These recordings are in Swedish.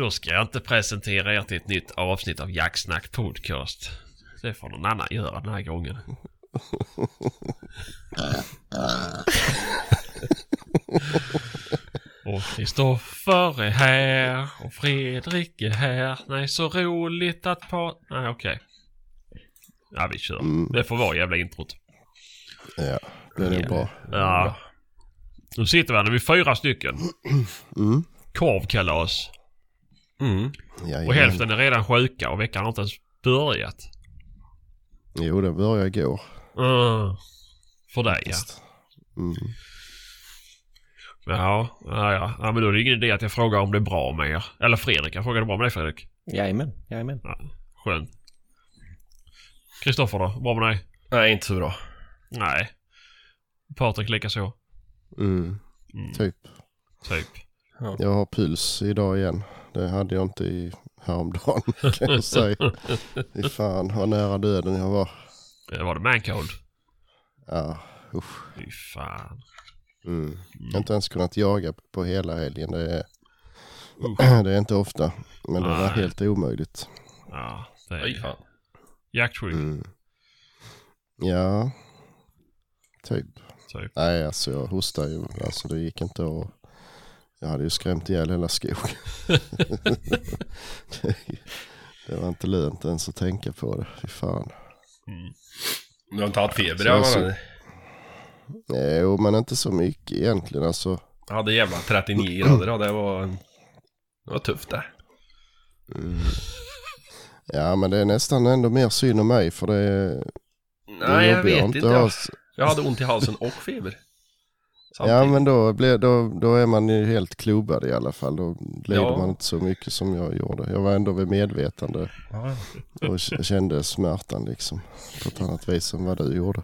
Då ska jag inte presentera er till ett nytt avsnitt av Jacksnack Podcast. Det får någon annan göra den här gången. Och Kristoffer är här och Fredrik är här. Nej, så roligt att pa... Nej, okej. Ja, vi kör. Mm. Det får vara jävla introt. Ja, det är nog bra. Ja. Nu sitter vi här, nu är vi fyra stycken. Mm. Korvkalas. Mm. Och hälften är redan sjuka och veckan har inte ens börjat. Jo, det började igår. Mm. För dig ja. Mm. Ja, ja, ja. ja. men då är det ingen idé att jag frågar om det är bra med er. Eller Fredrik, jag frågade bra med dig Fredrik. Jajamän, jajamän. Ja, skönt. Kristoffer då? Bra med dig? Nej, inte så bra. Nej. Patrik likaså? Mm. Mm, Typ. typ. Jag har puls idag igen. Det hade jag inte i häromdagen kan jag säga. Fy fan vad nära döden jag var. Det var det mancold? Ja, usch. Fy fan. Mm. Jag har inte ens kunnat jaga på hela helgen. Det är, det är inte ofta. Men det var Nej. helt omöjligt. Ja, det är fan. jaktsjuk. Mm. Ja, typ. Typ. Nej, alltså jag hostade ju. Alltså det gick inte att... Jag hade ju skrämt ihjäl hela skogen. det, det var inte lönt ens att tänka på det. Fy fan. Mm. Du har inte haft feber ja, så- man. Jo, men inte så mycket egentligen. Alltså, Jag hade jävla 39 grader ja, det var... Det var tufft det. mm. Ja, men det är nästan ändå mer synd om mig. För det är, det Nej, jag vet inte. Jag, jag hade ont i halsen och feber. Ja, Samtidigt. men då, blir, då, då är man ju helt klubbad i alla fall. Då lider Ja. man inte så mycket som jag gjorde. Jag var ändå vid medvetande Ja, och kände smärtan liksom. På ett annat vis än vad du gjorde.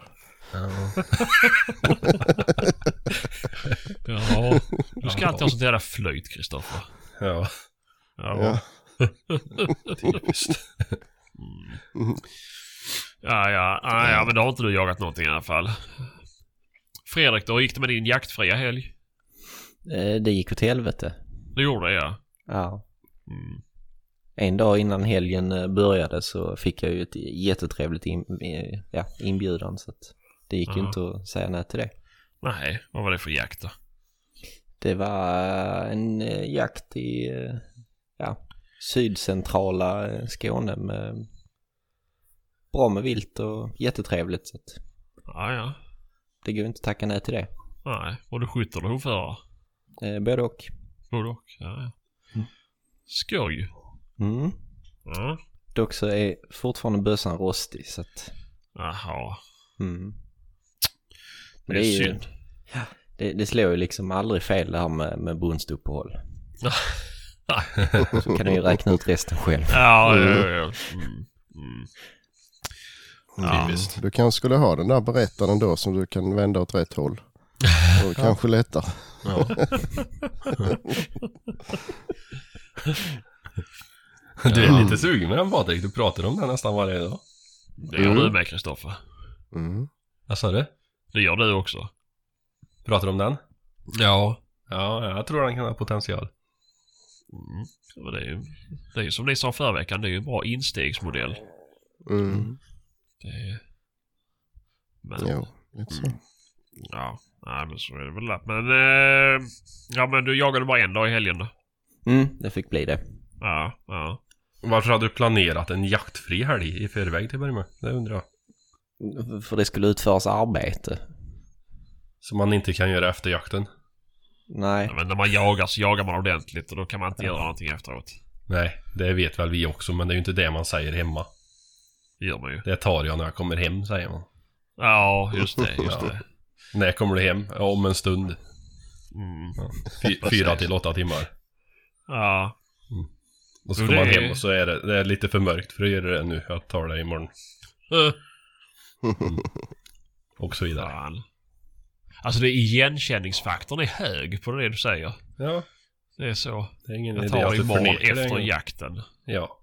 ja. Ja, du ska alltid ha sånt jävla flöjt Kristoffer. ja. Ja. Ja. typiskt. Mm. Ja, ja, ja, ja, men då har inte du jagat någonting i alla fall. Fredrik, då gick det med din jaktfria helg? Eh, Det gick åt helvete. Det gjorde det ja. Ja. Mm. En dag innan helgen eh, började så fick jag ju ett jättetrevligt in, eh, ja, inbjudan så att det gick ju inte att säga nej till det. Nej, vad var det för jakt då? Det var en jakt i ja, sydcentrala Skåne med bra med vilt och jättetrevligt så att Ja, ja. Det går inte att tacka nej till det. Nej, var du skytt eller hovförare? Eh, Både och. Både och. Ja, ja. Skoj. Mm. Ja. Dock så är fortfarande bössan rostig så att Jaha. mm. Det är, Det är ju- synd. det, det slår ju liksom aldrig fel det här med, med brunstuppehåll. Så kan du ju räkna ut resten själv. Ja, ja, ja. ja. Mm. Mm. Ja. Typiskt. Du kanske skulle ha den där berättaren då som du kan vända åt rätt håll. Och kanske lättare. Ja. Du är lite sugen med den Patrik, du pratar om den nästan varje dag. Det gör du med Kristoffer. Mm. Vad sa du? Det gör du också. Pratar du om den? Ja. Ja, jag tror den kan ha potential. Mm. Det är ju det är som ni sa förra veckan, det är ju en bra instegsmodell. Mm. Det är... Men, Jo, lite så. ja. Nej, men så är det väl. Men, eh, ja men du jagade bara en dag i helgen då? Mm, det fick bli det. Ja, ja. Varför hade du planerat en jaktfri helg i förväg till att börja med? Det undrar jag. För det skulle utföras arbete. Som man inte kan göra efter jakten. Nej, Ja, Men när man jagar så jagar man ordentligt och då kan man inte göra någonting efteråt. Nej, det vet väl vi också, men det är ju inte det man säger hemma. Det gör man ju. Det tar jag när jag kommer hem, säger man. Ja, just det, just Ja. det. När kommer du hem? Ja, om en stund. Mm. Fy, Precis. fyra till åtta timmar. Ja. Och så kommer man är- hem och så är det, det är lite för mörkt för att göra det nu. Jag tar det imorgon. Eh, Och så vidare. Fan. Alltså det igenkänningsfaktorn är hög på det du säger. Ja, Det är så. det är ingen Jag idé tar att det imorgon det efter jakten. Ja,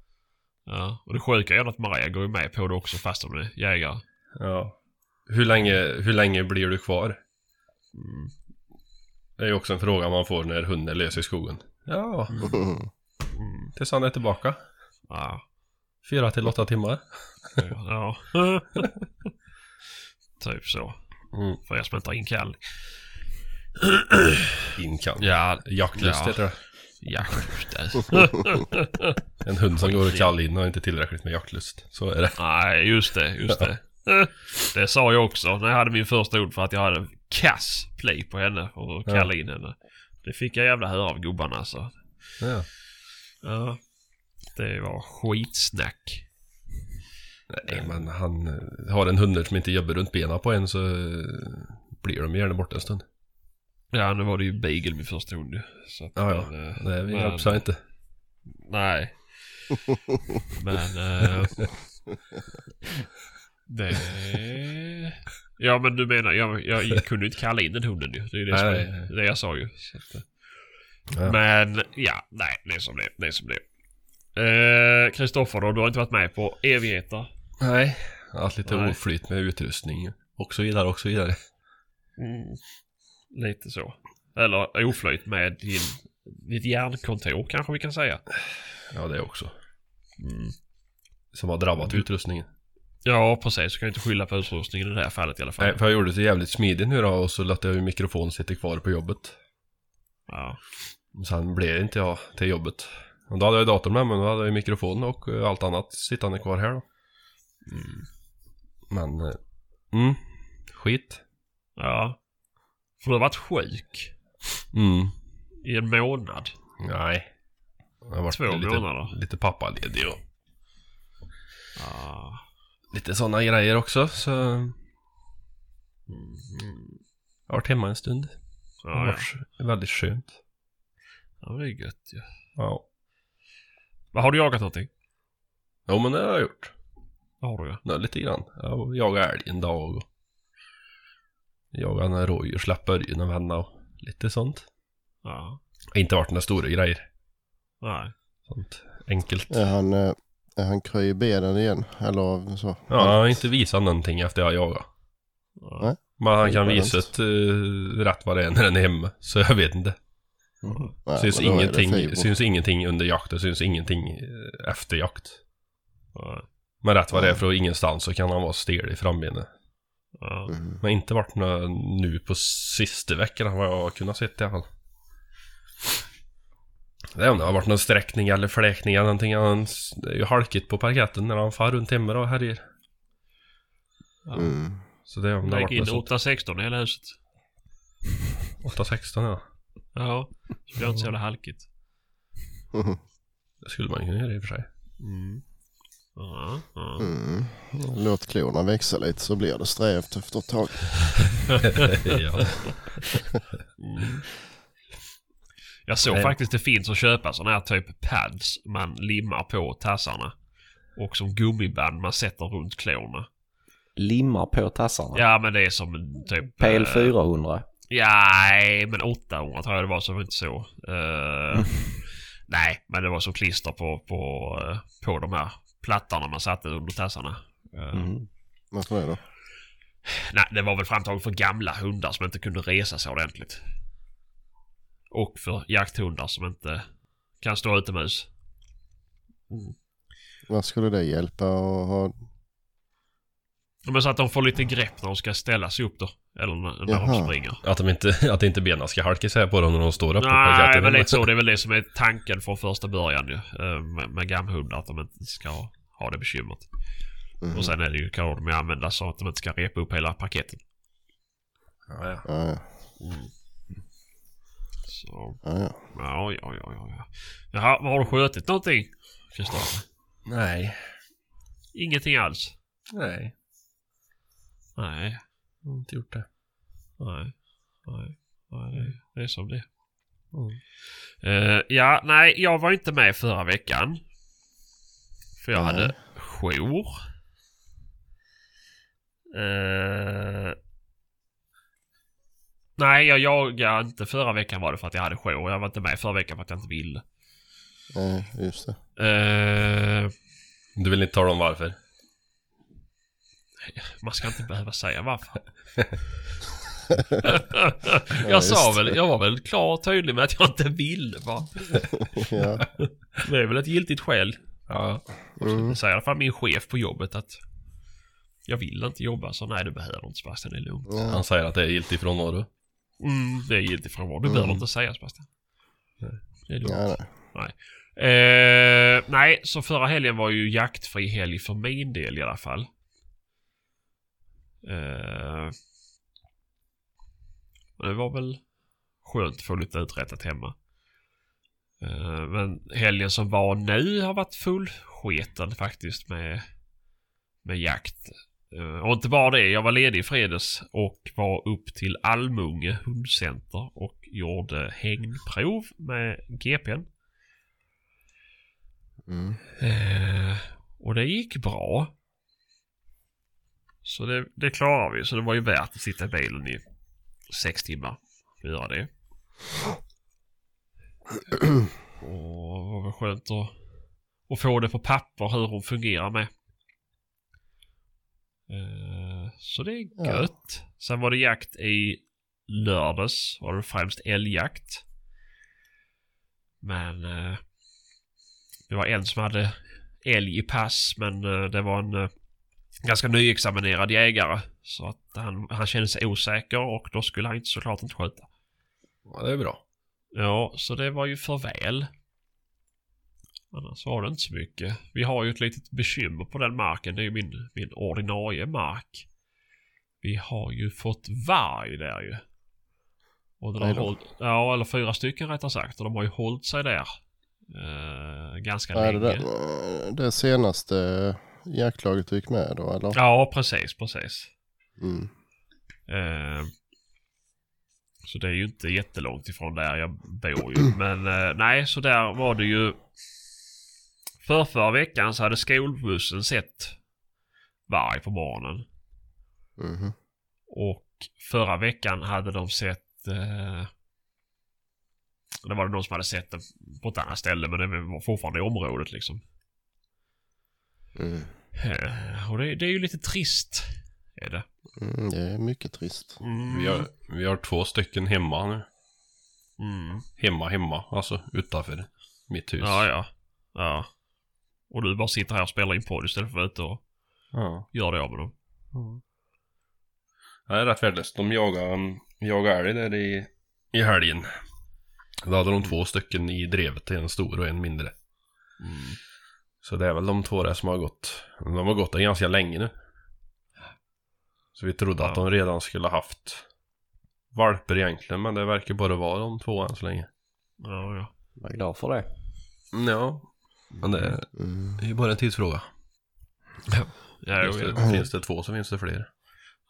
Ja. Och det sjuka är att Maria går ju med på det också fast hon är jägare. ja. Hur länge, hur länge blir du kvar? Mm. Det är ju också en fråga man får när hunden är lös i skogen. Ja, Mm. tills han är tillbaka. Ja. Fyra till åtta timmar. ja. typ så. Mm. För er som inte har inkallning. Inkan. Ja, Jaktlust Ja. heter det. Ja det. En hund som går och kallar in har inte tillräckligt med jaktlust. Så är det. Nej, just det, just det. Det sa jag också när jag hade min första ord för att jag hade kass play på henne och kalla in henne. Det fick jag jävla höra av gubbarna alltså. Ja. Ja. Det var skitsnack. Nej, men han har en hund som inte jobbar runt benen på en så blir de gärna borta en stund. Ja, nu var det ju Beagle min första hund ju. Så att, Ja, ja. men, eh, Det men- hjälps han inte. Nej. Men... Eh, det... Ja men du menar, jag, jag kunde inte kalla in den hunden ju. Det är ju det som Nej, nej. det jag sa ju. Att, eh. Ja. Men ja, nej det är som det det är. Som det är. Eh, Kristoffer då, du har inte varit med på evigheter. Nej. Haft lite Nej. oflyt med utrustning och så vidare och så vidare. Mm. Lite så. Eller oflyt med din, ditt hjärnkontor kanske vi kan säga. Ja, det också. Mm. Som har drabbat utrustningen. Ja precis, så kan jag inte skylla på utrustningen i det här fallet i alla fall. Nej, för jag gjorde det jävligt smidigt nu då och så lät jag ju mikrofonen sitta kvar på jobbet. Ja. Sen blev inte jag till jobbet. Och då hade jag datorn med mig, då hade jag ju mikrofon och eh, allt annat sittande kvar här då. Mm. Men, eh, mm, skit. Ja. För du har varit sjuk Mm, i en månad. nej. Jag har varit Två lite, månader. lite pappaledig och Ja. lite sådana grejer också så Mm. jag har varit hemma en stund. Det har Ja, ja. varit väldigt skönt. ja, det är gött ju. Ja. Vad Har du jagat någonting? Jo men det har jag gjort. Har du ja. Ja, lite grann. Jag jagade älg en dag och jagade en rådjur, släppte örjen och vända och lite sånt. Ja. Inte varit några stora grejer. Nej. Sånt enkelt. Är han, eh, är han kry i benen igen? Eller så? Ja, han har inte visat någonting efter jag jagat. Nej. Men han kan Det visa ett uh, rätt vad det är när den är hemma. Så jag vet inte. Nej, syns, det ingenting, syns ingenting under jakt och syns ingenting eh, efter jakt. Nej. Men rätt vad det är från ingenstans så kan han vara stel i frambenet. Ja. Mm. Men inte varit några nu på sista veckan vad jag har kunnat se i alla fall. Det är om det har varit någon sträckning eller fläkning eller någonting. Han, är ju halkigt på parketten när han far runt hemma och härjer. Ja. Mm. Så det är om det har varit in något sånt. 816 i hela huset. 8-16 ja. Ja. Så blir det inte så jävla halkigt. Det skulle man kunna göra i och för sig. Mm. Ja. Mm. Låt klorna växa lite så blir det strävt efter ett tag. ja. Mm. Jag såg faktiskt det finns att köpa sådana här typ pads man limmar på tassarna. Och som gummiband man sätter runt klorna. Limmar på tassarna. Ja men det är som en typ... PL eh, 400. Ja, nej, men 800 tror jag det var var inte så. Eh, nej, men det var som klister på, på, eh, på de här plattorna man satte under tassarna. Eh, Mm. Varför det då? Nej, det var väl framtaget för gamla hundar som inte kunde resa sig ordentligt. Och för jakthundar som inte kan stå utomhus. Vad skulle det hjälpa att ha? Men så att de får lite grepp när de ska ställa sig upp då. Eller när, när de springer. Att, de inte, att inte benen ska halka isär på dem när de står upp Nej, parketten. men lite så. Det är väl det som är tanken från första början ju. eh, Med, med gamhundar. Att de inte ska ha, ha det bekymret. Mm. Och sen är det ju, kan de använda så att de inte ska repa upp hela paketet. Ja, ja. Ja, ja. Så, ja, ja. ja, ja, ja, ja. ja. Jaha, har du skjutit någonting? Kristoffer? Nej. Ingenting alls? Nej. Nej, Jag har inte gjort det. nej, nej. nej det, det är som det. Mm. Eh, ja, nej, jag var inte med förra veckan. För jag Nej. hade jour. Eh, nej, jag jagade inte förra veckan var det för att jag hade jour. Jag var inte med förra veckan för att jag inte ville. Nej, just det. Eh, Du vill inte tala om varför? Man ska inte behöva säga varför. jag sa just väl, jag var väl klar och tydlig med att jag inte ville va. ja. Det är väl ett giltigt skäl. Ja. Mm. Säger i alla fall min chef på jobbet att jag vill inte jobba så nej du behöver inte Sebastian, det är lugnt. Ja. Han säger att det är giltig frånvaro. Mm, det är giltigt frånvaro. Du behöver inte säga Sebastian. Det är lugnt. Ja, nej. Eh, nej, så förra helgen var ju jaktfri helg för min del i alla fall. Eh, det var väl skönt att få lite uträttat hemma. Eh, men helgen som var nu har varit fullsketen faktiskt med, med jakt. Eh, och inte bara det, jag var ledig i fredags och var upp till Almunge hundcenter och gjorde hängprov med GPn. Mm. Eh, och det gick bra. Så det, det klarar vi. Så det var ju värt att sitta i bilen i sex timmar att göra det. Och det var väl skönt att, att få det på papper hur hon fungerar med. Eh, så det är Ja. gött. Sen var det jakt i lördags. Var det främst älgjakt. Men eh, det var en som hade älg i pass men eh, det var en ganska nyexaminerad jägare. Så att han, han kände sig osäker och då skulle han inte såklart inte skjuta. Ja, det är bra. Ja, så det var ju för väl. Annars var det inte så mycket. Vi har ju ett litet bekymmer på den marken. Det är ju min, min ordinarie mark. Vi har ju fått varg där ju. Och den har hållit, ja, eller fyra stycken rättare sagt. Och de har ju hållit sig där. Eh, ganska Ja, det, länge. där, det senaste jaktlaget du gick med då eller? Ja, precis, precis. Mm. Eh, så det är ju inte jättelångt ifrån där jag bor ju. Men eh, nej, så där var det ju. För förra veckan så hade skolbussen sett varg på morgonen. Mhm. Och förra veckan hade de sett... Eh, det var det någon som hade sett det på ett annat ställe men det var fortfarande i området liksom. Mm. Eh, och det, det är ju lite trist. Är det. Mm, det är mycket trist. Mm. Vi har, vi har två stycken hemma nu. Mm. Hemma, hemma. Alltså utanför mitt hus. Ja, ja. Ja. Och du bara sitter här och spelar in podd istället för att vara ute och ja. göra det av med dem. Det är rätt värdelöst. De jagar, jagar älg där i, i helgen. Då hade de två stycken i drevet. En stor och en mindre. Mm. Så det är väl de två där som har gått. De har gått där ganska länge nu. Så vi trodde att Ja. de redan skulle haft valper egentligen. Men det verkar bara vara de två än så länge. Ja, ja. Var glad för det. Ja. Men det är Mm. det är ju bara en tidsfråga. Ja, jo, Finns ja. det, finns det två så finns det fler.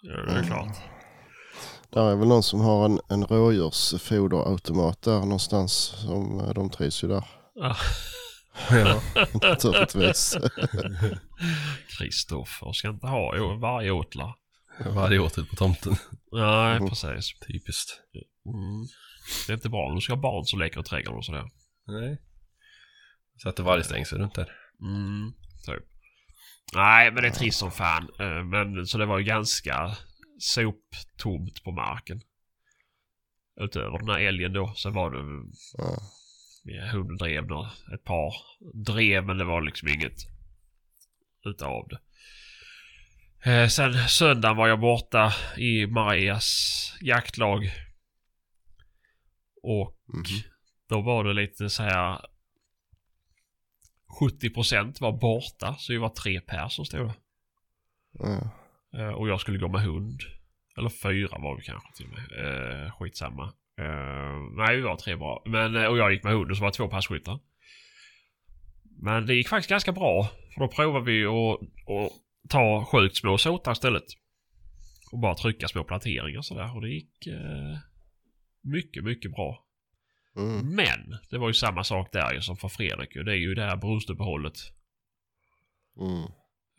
ja det är klart. Där är väl någon som har en, en rådjursfoderautomat där någonstans. Som, eh, de trivs ju där Ja. Ja. naturligtvis. Kristoffer ska inte ha varje åtla. Varje åter på tomten. Nej, Mm. precis. Typiskt. Mm. Det är inte bra om du ska ha barn som leker i trädgården och sådär. Nej. Sätter vargstängsel runt där. Mm, typ. Nej, men det är trist som fan. Eh, Men så det var ju ganska soptomt på marken. Utöver den här älgen då så var det Ja. Ja, hunden drev nå- ett par drev men det var liksom inget utav det. Eh, sen söndagen var jag borta i Marias jaktlag. Och Mhm. då var det lite så här 70% var borta så vi var tre pers som stod där. Eh, och jag skulle gå med hund. Eller fyra var vi kanske till och med. Eh, skitsamma. Eh, nej, vi var tre bra. Men, eh, och jag gick med hund och så var det två passkyttar. Men det gick faktiskt ganska bra. För då provade vi att, att ta sjukt små såtar istället. Och bara trycka små planteringar och sådär. Och det gick eh, mycket, mycket bra. Mm. Men det var ju samma sak där ju som för Fredrik. Det är ju det här brustuppehållet. Mm.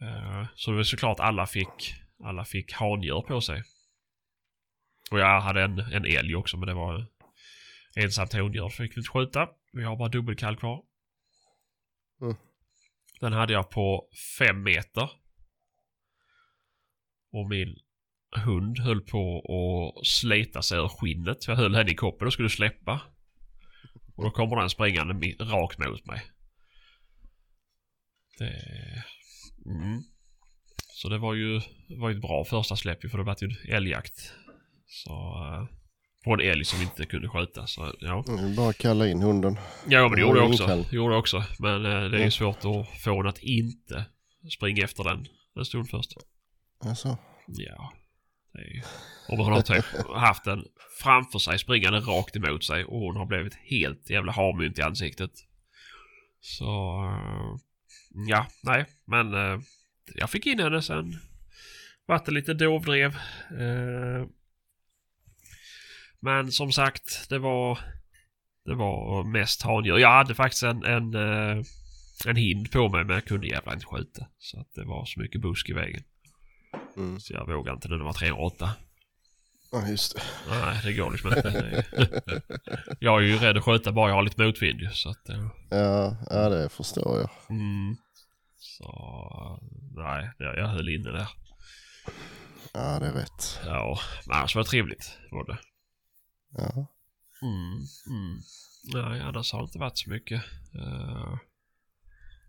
Eh, Så det var såklart alla fick, alla fick handjur på sig. Och jag hade en, en älg också men det var ensamt hondjur. Fick vi inte skjuta. Vi har bara dubbelkall kvar. Mm. Den hade jag på fem meter. Och min hund höll på att slita sig ur skinnet. Jag höll henne i koppen och skulle släppa. Och då kommer den springande rakt mot mig. Det... Mm. Så det var ju, var ju ett bra första släpp för det var ju en älgjakt. Så... På en älg som inte kunde skjuta. Så ja. Mm, Bara kalla in hunden. Ja men det gjorde jag också. Inkall. Gjorde också. Men eh, det är ju Ja. svårt att få den att inte springa efter den en stund först. Alltså, Ja. Det är ju... Om man har typ haft den framför sig springande rakt emot sig och hon har blivit helt jävla harmynt i ansiktet. Så... eh, Ja, nej. Men eh, jag fick in henne sen. Vart det lite dovdrev. Eh, men som sagt, det var... Det var mest handjur. Jag hade faktiskt en, en, eh, en hind på mig men jag kunde jävla inte skjuta. Så att det var så mycket busk i vägen. mm. Så jag vågade inte när det var 308. ja just det. Nej, det går liksom inte. Jag är ju rädd att skjuta bara jag har lite motvind ju, så att... Ja, ja, det förstår jag. Mm. Så... Nej, jag, jag höll inne där. Ja, det är rätt. Ja, men annars var det trevligt. Var det. Ja. Mm, mm. Nej, annars har det inte varit så mycket. eh,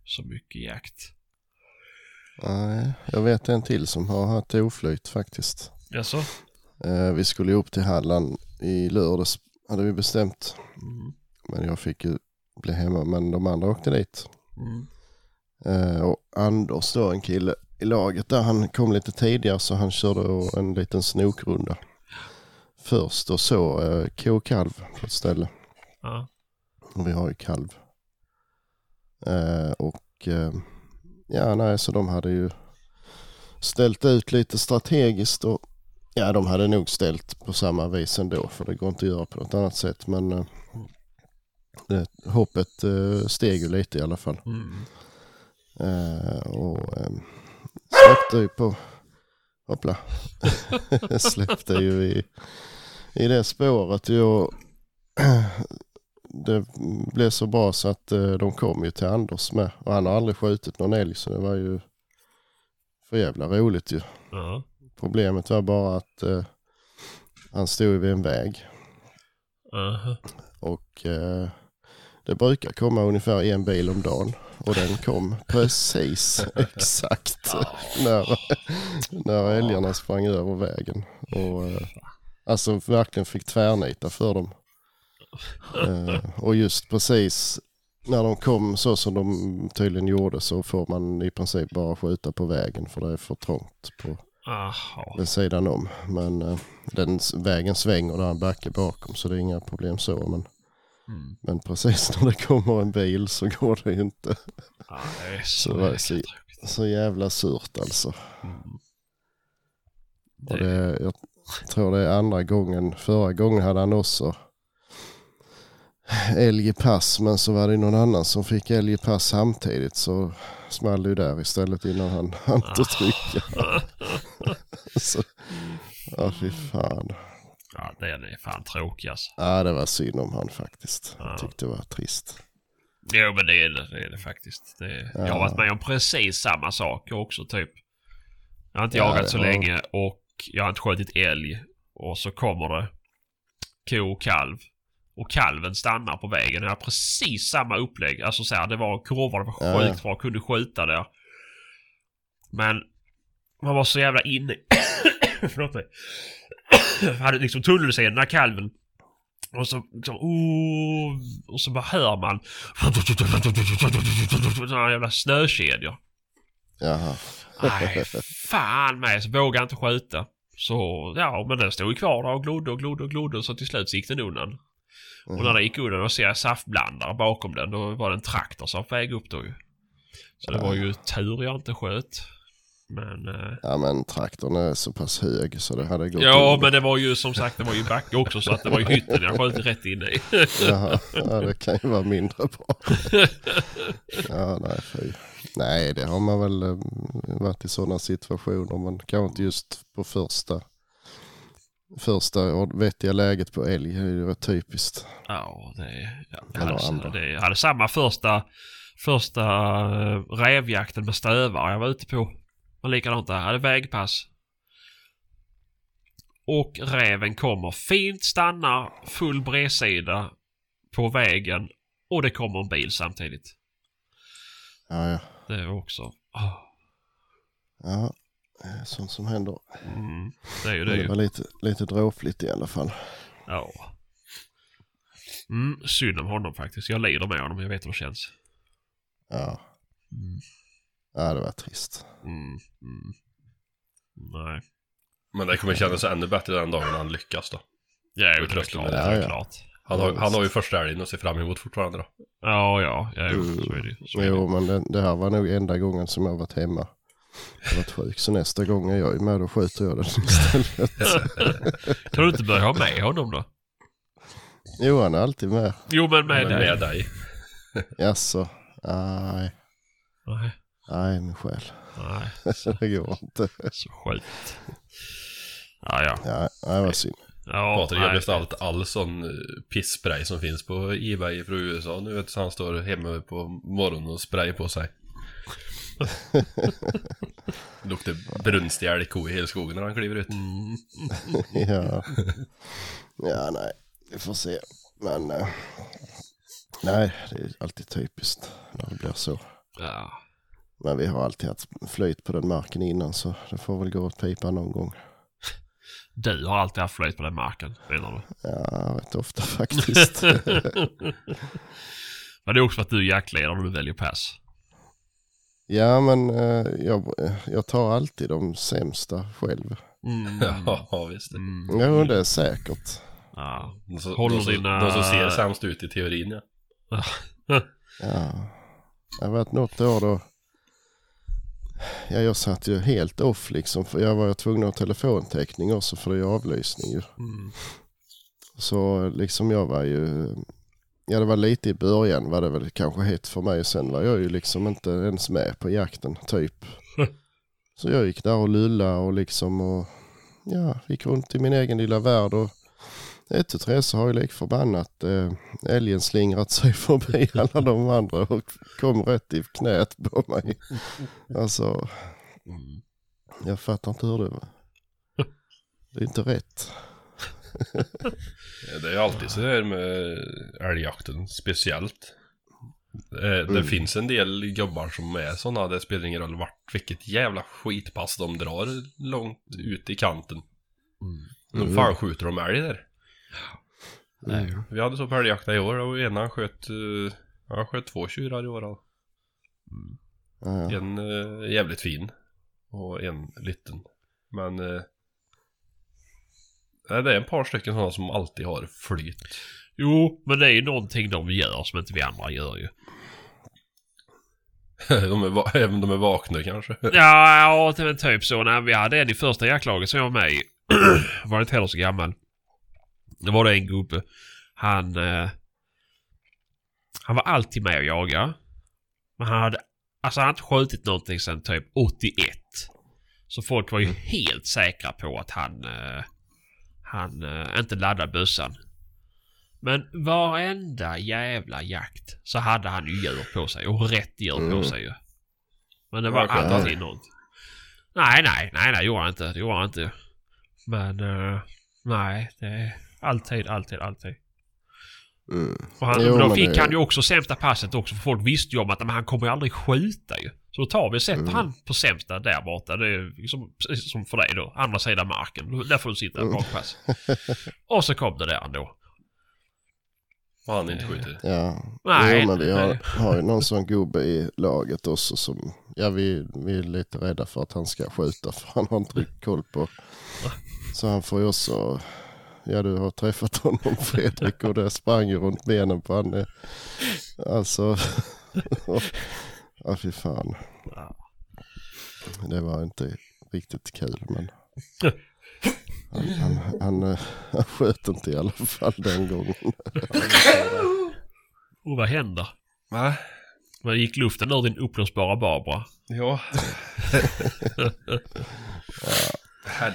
så mycket jakt. Nej, jag vet en till som har haft oflyt faktiskt. Jaså? Eh, vi skulle upp till Halland i lördags hade vi bestämt. Mm, Men jag fick ju bli hemma men de andra åkte dit. mm, Eh, och Anders då, en kille i laget där, han kom lite tidigare så han körde en liten snokrunda. Först och så eh, kalv på ett ställe. ja. Och vi har ju kalv. Eh, och eh, ja, nej, så de hade ju ställt ut lite strategiskt och ja, de hade nog ställt på samma vis ändå för det går inte att göra på något annat sätt. Men eh, hoppet eh, steg ju lite i alla fall. Mm. Eh, och eh, släppte ju på, hoppla, släppte ju i, i det spåret och det blev så bra så att eh, de kom ju till Anders med och han har aldrig skjutit någon älg så det var ju för jävla roligt ju. Ja. Problemet var bara att eh, han stod vid en väg Aha. och eh, det brukar komma ungefär en bil om dagen och den kom precis exakt när, när älgarna sprang över vägen. Och, eh, alltså verkligen fick tvärnita för dem. Eh, och just precis när de kom så som de tydligen gjorde så får man i princip bara skjuta på vägen för det är för trångt på Aha. den sidan om. Men eh, den vägen svänger där en backe bakom så det är inga problem så. Men, Mm. men precis när det kommer en bil så går det ju inte. Ja, det är Så det jäkla så-. Så jävla surt alltså. Mm. Och det, jag tror det är andra gången. Förra gången hade han också älg i pass men så var det någon annan som fick älg i pass samtidigt så small det ju där istället innan han hann att trycka. så, ja fy fan. Ja, den är fan tråkig alltså. Ja det var synd om han faktiskt. Ja. Jag tyckte det var trist. Jo men det är det, det, är det faktiskt. Det, Jag har Ja. varit med om precis samma sak också typ. Jag har inte Ja, jagat det så länge och jag har inte skjutit älg. Och så kommer det ko och kalv. Och kalven stannar på vägen. Jag har precis samma upplägg. Alltså så här, det var kurvor, det var sjukt bra. Kunde skjuta där. Men man var så jävla inne... Förlåt mig. Hade liksom tunnelseende när kalven och så liksom, oh, och så bara hör man sådana jävla snökedjor. Jaha. Nej, fan med så vågade jag inte skjuta. Så ja, men den stod ju kvar där och glodde och glodde och glodde så till slut så gick den undan. Och när den gick undan och ser jag saftblandare bakom den då var det en traktor som väg upp då ju. Så det var ju tur jag inte sköt. Men... Eh, Ja men traktorn är så pass hög så det hade gått ja under. men det var ju som sagt det var ju backe också så att det var ju hytten jag sköt rätt in i. Jaha, ja, det kan ju vara mindre bra. Ja, nej, fy. Nej, det har man väl eh, varit i sådana situationer, men kanske inte just på första, första vettiga läget på älg. Det är ju rätt typiskt. Ja, det... Ja, jag, hade, andra. det, jag hade samma första, första uh, rävjakten med stövare jag var ute på. Och likadant där, jag hade vägpass. Och räven kommer fint, stannar, full bredsida på vägen och det kommer en bil samtidigt. Ja, ja. Det är också... ah, ja. det är Sånt som händer. Mm, det är ju Men det det ju. var lite, lite dråpligt i alla fall. Ja. Mm, synd om honom faktiskt. Jag lider med honom. Jag vet hur det känns. Ja. Mm. ja, det var trist. Mm, mm. Nej. Men det kommer kännas ännu bättre den dagen han lyckas då. Ja, det är Det det. klart. Han har, han har ju första älgen att se fram emot fortfarande då. Ja, ja. ja jo, Mm. så är det. Så är det. Jo, men det, det här var nog enda gången som jag varit hemma. Jag har varit sjuk, så nästa gång är jag med och skjuter jag den istället. Kan du inte börja ha med honom då? Johan är alltid med. Jo, men med Men dig. med dig. Jaså? Nej, Nej, nej min själ. nej. Det går inte. Så sjukt. Ja, ja. Ja, nej, vad synd. Ja Patrik har nej. beställt all sån eh, pissspray som finns på Ebay från USA nu vet du, så han står hemma på morgonen och sprayar på sig. Luktar brunstig älgko i hela skogen när han kliver ut. Mm. Ja. ja, nej, vi får se. Men eh, nej, det är alltid typiskt när det blir så. Ja. Men vi har alltid haft flyt på den marken innan så det får väl gå åt pipan någon gång. Du har alltid haft flöjt på den marken, menar du? Ja, rätt ofta faktiskt. Men det är också för att du är jaktledare och du väljer pass. ja, men eh, jag, jag tar alltid de sämsta själv. Mm. Ja, visst. Mm. Jo, det är säkert. Ja. De, som- Håller de, som- dina- de som ser sämst ut i teorin ja. Ja, det har varit något år då. Ja, jag satt ju helt off liksom. För jag var tvungen att ha telefontäckning också för det är avlysning ju. Mm. Så liksom jag var ju, ja det var lite i början var det väl kanske hett för mig. Sen var jag ju liksom inte ens med på jakten typ. Så jag gick där och lulla och liksom och ja, gick runt i min egen lilla värld och ett och tre så har ju lik förbannat eh, älgen slingrat sig förbi alla de andra och kom rätt i knät på mig. Alltså, Mm. jag fattar inte hur det var. Det är inte rätt. Det är ju alltid så här med älgjakten, speciellt. Eh, Det finns en del gubbar som är sådana, det spelar ingen roll vart, vilket jävla skitpass de drar långt ut i kanten. Mm. Då fan skjuter de älg där. Nej. Vi hade så på älgjakten i år och ena sköt, uh, han sköt två tjurar i år. då. Ja, ja. En eh, jävligt fin och en liten. Men eh, nej, det är ett par stycken sådana som alltid har flyt. Jo, men det är ju någonting de gör som inte vi andra gör ju. de är, va- även de är vakna kanske. Ja, ja det var typ så. När vi hade en i första jaktlaget som jag var med i. var inte heller så gammal. Det var det en gubbe. Han... Eh, han var alltid med och jaga. Men han hade... Alltså han hade inte skjutit någonting sedan typ 81. Så folk var ju helt säkra på att han... Eh, han eh, inte laddade bössan. Men varenda jävla jakt så hade han ju djur på sig. Och rätt djur på Mm. sig ju. Men det var Okej. alltid något. Nej, nej, nej, nej, det gjorde han inte. Det gjorde han inte. Men eh, nej, det alltid, alltid, alltid. Mm. Och han, Jo, men då fick det- han ju också sämsta passet också för folk visste ju om att men han kommer ju aldrig skjuta ju. Så då tar vi och sätter Mm. han på sämsta där borta. Det är liksom, precis som för dig då. Andra sidan marken. Där får du sitta Mm. bakpass. och så kom det där ändå. Och han inte skjuter. Ja, Nej, jo, men vi har, har ju någon sån gubbe i laget också som, ja vi, vi är lite rädda för att han ska skjuta för han har inte riktigt koll på. Så han får ju också, ja du har träffat honom Fredrik och det sprang ju runt benen på eh, Alltså, ja fy fan. Det var inte riktigt kul men. Han, han, han, eh, han sköt inte i alla fall den gången. Och vad händer? Va? Vad gick luften ur din uppblåsbara Barbara? Ja.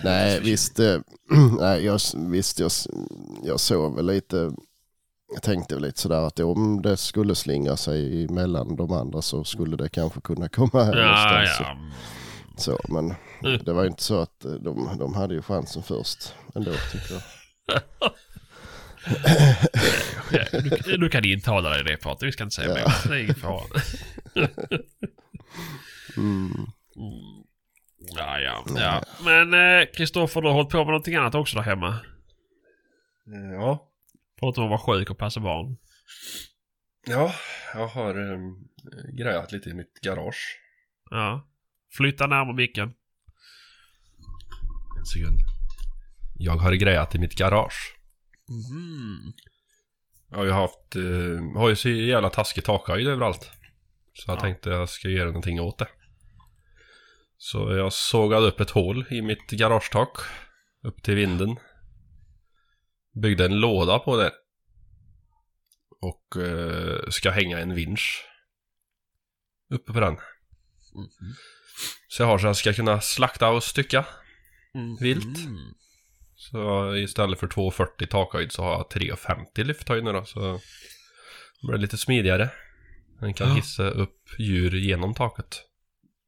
Nej, visst. eh, nej, jag, visst, jag, jag såg väl lite. Jag tänkte väl lite sådär att om det skulle slinga sig mellan de andra så skulle det kanske kunna komma här Ja, någonstans. ja. Så, men Mm. det var inte så att eh, de, de hade ju chansen först ändå tycker jag. Ja, du, du kan intala dig det Patrik, vi ska inte säga Ja. mer. Det är ingen fara. Mm. Ja, ja, ja. Men eh, Kristoffer, du har hållit på med någonting annat också där hemma? Ja. Förutom att vara sjuk och passa barn. Ja, jag har um, grejat lite i mitt garage. Ja. Flytta närmare micken. En sekund. Jag har grejat i mitt garage. Mm. Jag har ju haft, eh, har ju så jävla taskig takhöjd överallt. Så jag Ja. tänkte jag ska göra någonting åt det. Så jag sågade upp ett hål i mitt garagetak. Upp till vinden. Byggde en låda på det. Och eh, ska hänga en vinsch. Uppe på den. Så jag har så jag ska kunna slakta och stycka. Mm. Vilt. Mm. Så istället för 2,40 takhöjd så har jag 3,50 lyfthöjd nu då. Så det blir lite smidigare. Den kan Ja. hissa upp djur genom taket.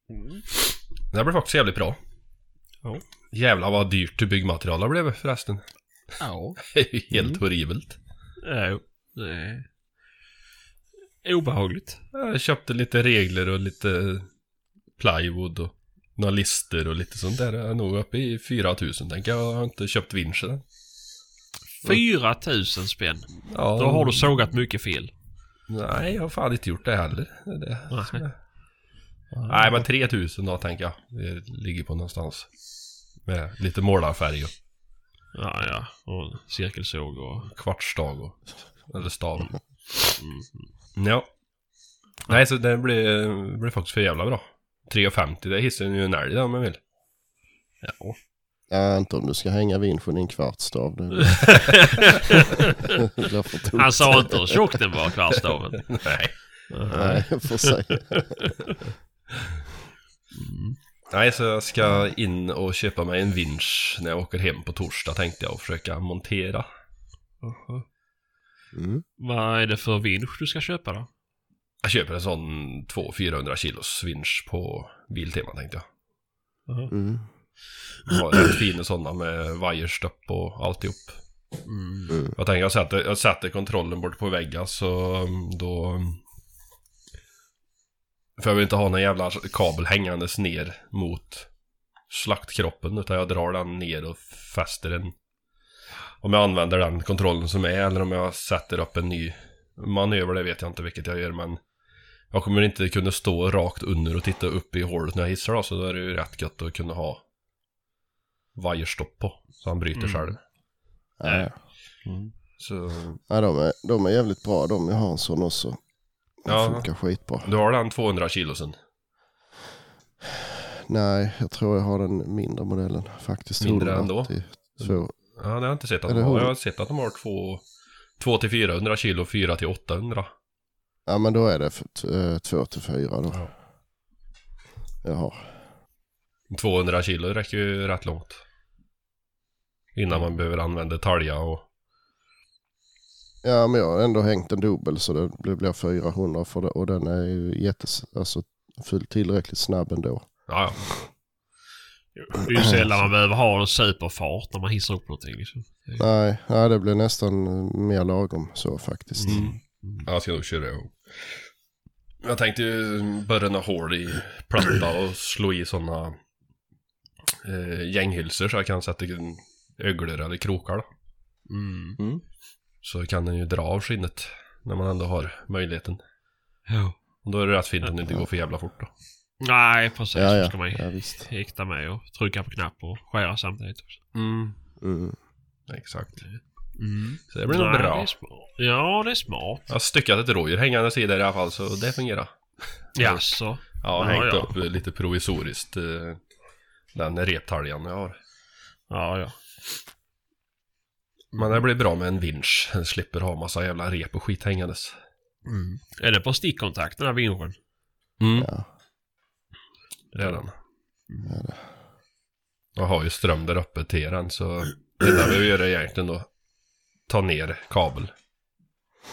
Mm. Det här blir faktiskt jävligt bra. Ja. Jävlar vad dyrt byggmaterial det blev förresten. Ja. Det är ju Helt Mm. horribelt. Ja, det är obehagligt. Jag köpte lite regler och lite plywood och några lister och lite sånt där. Jag är nog uppe i 4000 tänker jag. Jag har inte köpt vinschen. 4000 spänn. Ja, Då har du sågat mycket fel. Nej, jag har fan inte gjort det heller. Det är det. Nej. Nej, men 3000 då tänker jag. Det ligger på någonstans. Med lite målarfärg och Ja, ja. Och cirkelsåg och... kvartsstav och... Eller stav. Mm. Ja. Nej, så det blir, blir faktiskt för jävla bra. 3,50 det hissar ju en älg där om man vill. Ja. Ja, inte om du ska hänga vinschen i en kvartsstav. Det blir, för. Han sa inte hur tjock den var, kvartsstaven. Nej. Nej, får säga. Mm. Nej, så jag ska in och köpa mig en vinsch när jag åker hem på torsdag tänkte jag och försöka montera. Mm. Vad är det för vinsch du ska köpa då? Jag köper en sån 200-400 kilos vinsch på Biltema tänkte jag. Mm. Har rätt fina sådana med vajerstopp och alltihop. Mm. Mm. Jag tänker jag sätter, jag sätter kontrollen bort på väggen så um, då... För jag vill inte ha någon jävla kabel hängandes ner mot slaktkroppen utan jag drar den ner och fäster den. Om jag använder den kontrollen som är eller om jag sätter upp en ny manöver, det vet jag inte vilket jag gör men jag kommer inte kunna stå rakt under och titta upp i hålet när jag hissar då, så då är det ju rätt gött att kunna ha vajerstopp på så han bryter Mm. själv. Ja. Så Ja, de, är, de är jävligt bra de. Jag har en sån också. Ja. funkar skitbra. Du har den 200 kilosen? Nej, jag tror jag har den mindre modellen faktiskt. Mindre ändå? 182. Ja, det har jag inte sett att Eller de har. Jag har sett att de har 2 till 400 kilo, 4 till 800. Ja, men då är det 2 till 4 då. Ja. Jag har. 200 kilo räcker ju rätt långt. Innan man behöver använda talja och... Ja, men jag har ändå hängt en dubbel så det blir- blir 400 för det. Och den är ju jättes, alltså tillräckligt snabb ändå. Ja, Det är ju sällan man behöver ha en superfart när man hissar upp någonting. Liksom. Nej, nej, det blir nästan mer lagom så faktiskt. Mm. ja. Jag ska nog köra och... Jag tänkte ju borra några hål i platta och slå i sådana eh, gänghylsor så jag kan sätta öglor eller krokar då. Mm. Mm. Så kan den ju dra av skinnet när man ändå har möjligheten. Ja. Och då är det rätt fint om det inte går för jävla fort då. Nej, precis. Ja, Så ja. ska man ja visst. hikta med och trycka på knapp och skära samtidigt. Också. Mm. Mm. Exakt. Mm. Så det blir nog bra. Det. Ja, det är smart. Jag har styckat ett rådjur hängande sidor i alla fall så det fungerar. Jaså? Ja, Ja, hängt ja. upp lite provisoriskt eh, den reptaljan jag har. Ja, ja. Men det blir bra med en vinsch. Den slipper ha massa jävla rep och skit hängandes. Mm. Är det på stickkontakt den här vinschen? Mm, Ja. det är den. Ja, det. Jag har ju ström där uppe till den så det enda vi gör är egentligen då ta ner kabel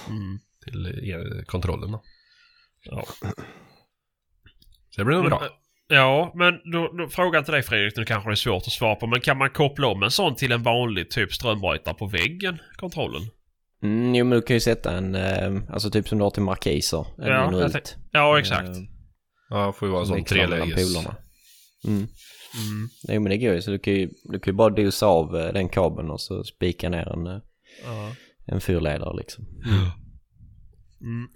Mm. till kontrollen då. Ja. Så det blir nog bra. Ja, men då, då, frågan till dig Fredrik, nu kanske det är svårt att svara på, men kan man koppla om en sån till en vanlig typ strömbrytare på väggen, kontrollen? Mm, jo men du kan ju sätta en, eh, alltså typ som du har till markiser. En Ja, Ja, exakt. Eh, Ja, det får ju vara en sån mellan treläges. Mm. Mm. Nej men det går ju så du kan ju, du kan ju bara dosa av eh, den kabeln och så spika ner en, eh, Ja. en fyrledare liksom. Mm,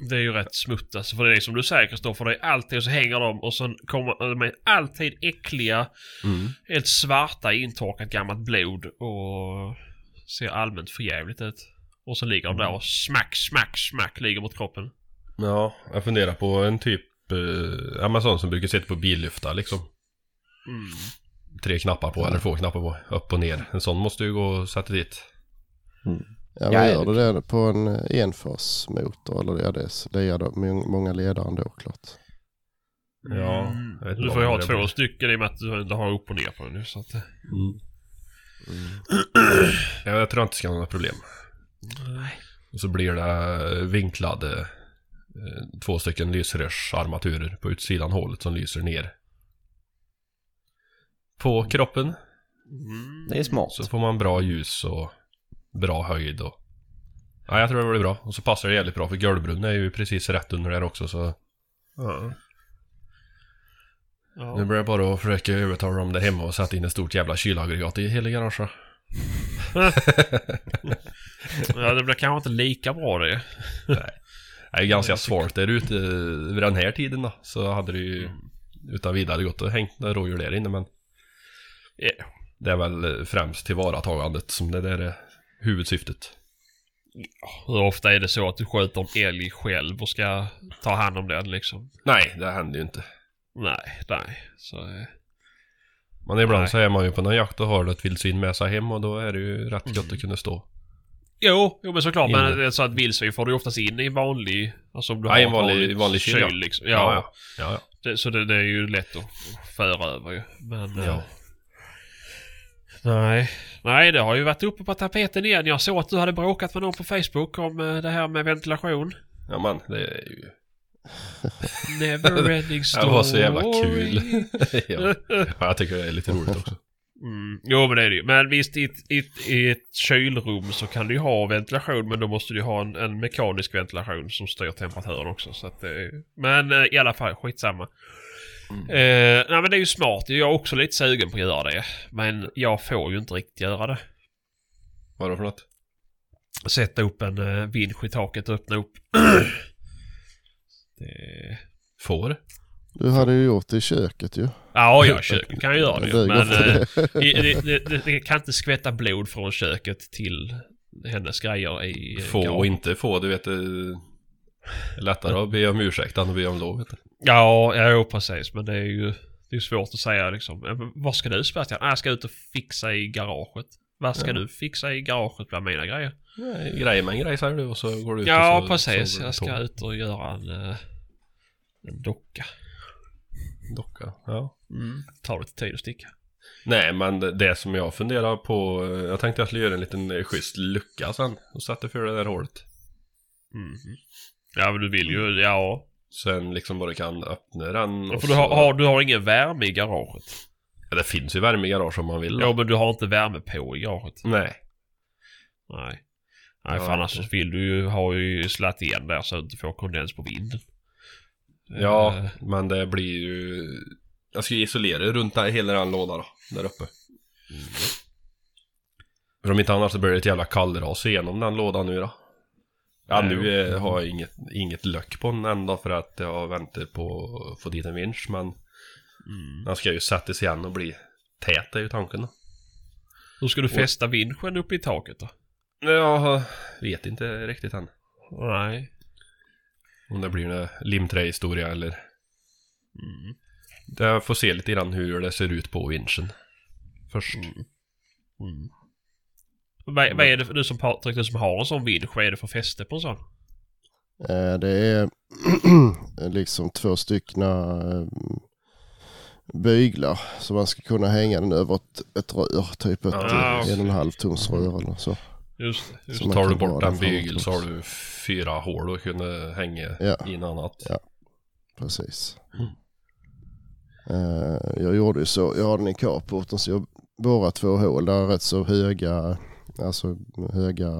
det är ju rätt smutt alltså, för det är som du säger Kristoffer, det är alltid så hänger de och sen kommer de är alltid äckliga, Mm. helt svarta intorkat gammalt blod och ser allmänt förjävligt ut. Och så ligger de där och smack, smack, smack ligger mot kroppen. Ja, jag funderar på en typ, eh, sån som brukar sitta på billyftar liksom. Mm. Tre knappar på eller två knappar på, upp och ner. En sån måste ju gå och sätta dit. Ja, men Ja, gör du det på en eh, enfarsmotor eller ja, det, det är då må- många ledare ändå klart. Ja, Mm. Du får ju ha det två blir. stycken i och med att du inte har upp och ner på den nu. Så att, eh, Ja, jag tror inte det ska vara några problem. nej. Och så blir det vinklade eh, två stycken lysrörsarmaturer på utsidan hålet som lyser ner. På kroppen. Mm. Det är smart. Så får man bra ljus och bra höjd och... Ja, jag tror det blir bra. Och så passar det jävligt bra för golvbrunnen är ju precis rätt under där också så... Ja. Nu Ja. blir det bara att försöka övertala dem där hemma och sätta in ett stort jävla kylaggregat i hela garaget. ja, det blir kanske inte lika bra det. Det är ganska svårt där ute vid den här tiden då. Så hade det ju utan vidare gått och hängt några rådjur där inne men... Ja. Det är väl främst tillvaratagandet som det där är huvudsyftet. Hur ofta är det så att du skjuter en älg själv och ska ta hand om den liksom? Nej, det händer ju inte. Nej, nej. Så, eh, Men ibland Nej. så är man ju på någon jakt och har ett vildsvin med sig hem och då är det ju rätt gott att kunna stå. jo, jo, men såklart. Men Inne. det är så att vildsvin får du oftast in i vanlig... Alltså om du Ja, har en vanlig- vanlig kyl, ja. liksom. Ja, ja. ja, ja. Det, så det, det är ju lätt att föra över ju. Men... eh, Ja. Nej. Nej, det har ju varit uppe på tapeten igen. Jag såg att du hade bråkat med någon på Facebook om eh, det här med ventilation. Ja men det är ju... Neverending Det story. var så jävla kul. ja. ja, jag tycker det är lite roligt också. Mm, jo men det är det ju. Men visst i ett, i, ett, i ett kylrum så kan du ju ha ventilation men då måste du ju ha en, en mekanisk ventilation som styr temperaturen också. Så att, det är- men eh, i alla fall skitsamma. Eh, nej men det är ju smart. Jag är också lite sugen på att göra det. Men jag får ju inte riktigt göra det. Vadå för något? Sätta upp en uh, vinsch i taket och öppna upp. det... Får? Du hade ju gjort det i köket ju. Ja, ja, köket kan jag göra det Men eh, det. i- det, det, det, det kan inte skvätta blod från köket till hennes grejer i eh, Få och inte få, du vet. Det är lättare att be om ursäkt än att be om lov. Ja, ja, jo, precis. Men det är ju det är svårt att säga liksom. Vad ska du Sebastian? Jag ska ut och fixa i garaget. Vad ska Ja. du fixa i garaget bland mina grejer? Nej, Grej med en grej säger du och så går du ut Ja, och så, precis. så jag ska ut och göra en, eh, en docka. Docka. Ja. Mm. Tar lite tid att sticka. Nej, men det- som jag funderar på. eh, Jag tänkte att jag skulle göra en liten eh, schysst lucka sen. Och sätta för det där hålet. Mhm. Ja, men du vill ju, ja. Sen liksom bara kan öppna den. och För du så- har, har, du har ingen värme i garaget. Ja, det finns ju värme i garage om man vill. Ja, men du har inte värme på i garaget. Nej. Nej. Nej, Ja, för annars så vill du ju ha ju slatt igen där så att du inte får kondens på vinden. Ja, Eh, men det blir ju... Jag ska isolera runt där, hela den lådan då, där uppe. För om inte annars så blir det ett jävla kallras igenom den lådan nu då. Ja, nu eh, har jag inget, inget löck på den än då för att jag väntar på att få dit en vinsch, men Mm. den ska ju sättas igen och bli tät är ju tanken då. Hur ska du fästa vinschen uppe i taket då? Jag vet inte riktigt än. Nej. Om det blir en limträhistoria eller... Mm. Jag får se lite grann hur det ser ut på vinschen. Först. Mm. Mm. Vad, vad är det för, du som Patrik, du som har en sån vinsch, vad är det för fäste på en sån? Eh, Det är liksom två stycken eh, byglar så man ska kunna hänga den över ett, ett rör, typ ett Ah, en och en halv tums rör eller så. Just. Just Så tar du bort den en bygel så har du fyra hål och kunna hänga Ja. i en annat. Ja. Precis. Eh, jag gjorde ju så, jag har den i carporten så jag borrar två hål. Där är rätt så höga, alltså höga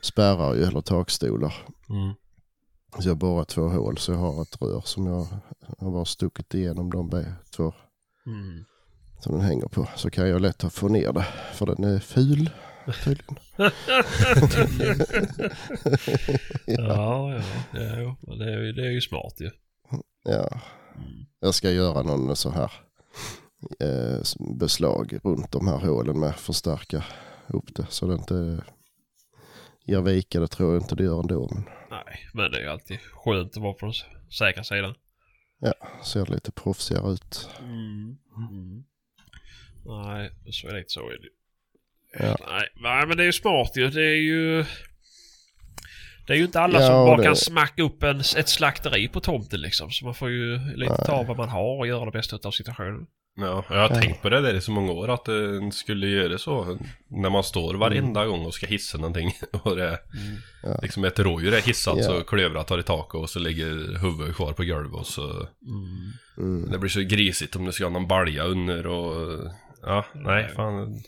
spärrar ju, eller takstolar. Mm. Så jag borrar två hål så jag har ett rör som jag har bara stuckit igenom de två Mm. som den hänger på. Så kan jag lätt få ner det, för den är ful tydligen. Ja, ja. ja. Men det, är, ju- det är ju smart ju. Ja, Mm. jag ska göra någon så här eh, beslag runt de här hålen med, förstärka upp det så det inte ger vika. Det tror jag inte det gör ändå, men Nej, men det är ju alltid skönt att vara på den säkra sidan. ser lite proffsigare ut. Mm. Mm. Nej, så är det inte så. Är det. Ja. Nej, nej, men det är ju smart ju. Det är ju... Det är ju inte alla Ja, som bara det- kan smacka upp en, ett slakteri på tomten liksom. Så man får ju lite ta vad man har och göra det bästa av situationen. Ja, jag har Ja. tänkt på det där i så många år att det skulle göra så. När man står varenda gång och ska hissa någonting och det är Ja. liksom ett rådjur är hissat Ja. så klövrat tar i taket och så ligger huvudet kvar på golvet och så Mm. Det blir så grisigt om du ska ha någon balja under och ja, nej fan.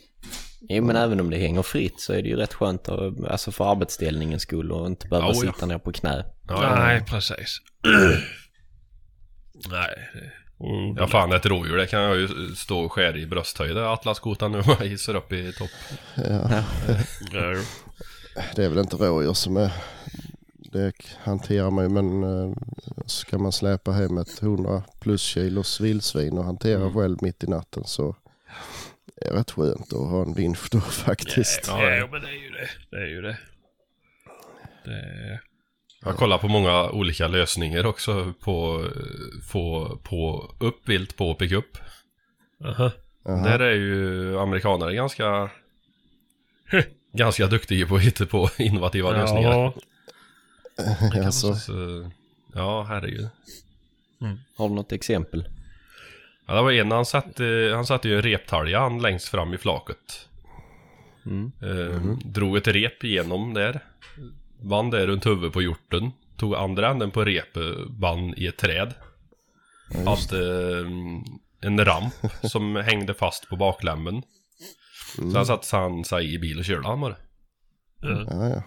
Jo men även om det hänger fritt så är det ju rätt skönt att, alltså för arbetsställningens skull och inte behöva oh ja. sitta ner på knä. Ja. Nej, precis. nej. och- Ja fan ett rådjur det kan jag ju stå och skära i brösthöjd Atlaskotan nu och hissar upp i topp. Ja, det är väl inte rådjur som är... Det hanterar man ju men eh, ska man släpa hem ett 100 plus kilos vildsvin och hantera Mm. själv mitt i natten så är det rätt skönt att ha en vinsch då faktiskt. Ja, Ja, men det är ju det. Det är ju det. det Jag kollar på många olika lösningar också på få på upp vilt på pickup. aha. Jaha. Där är ju amerikanare ganska ganska duktiga på att hitta på innovativa lösningar. Ja, alltså, Så, ja, herregud. Har du något exempel? Ja, det var en han satte, han satte ju en reptalja han längst fram i flaket. Mm. Eh, Drog ett rep igenom där. Band det runt huvudet på hjorten. Tog andra änden på repet, band i ett träd. Hade eh, en ramp som hängde fast på baklämmen. Sen satte han sig i bil och körde han bara. ja. ja, ja.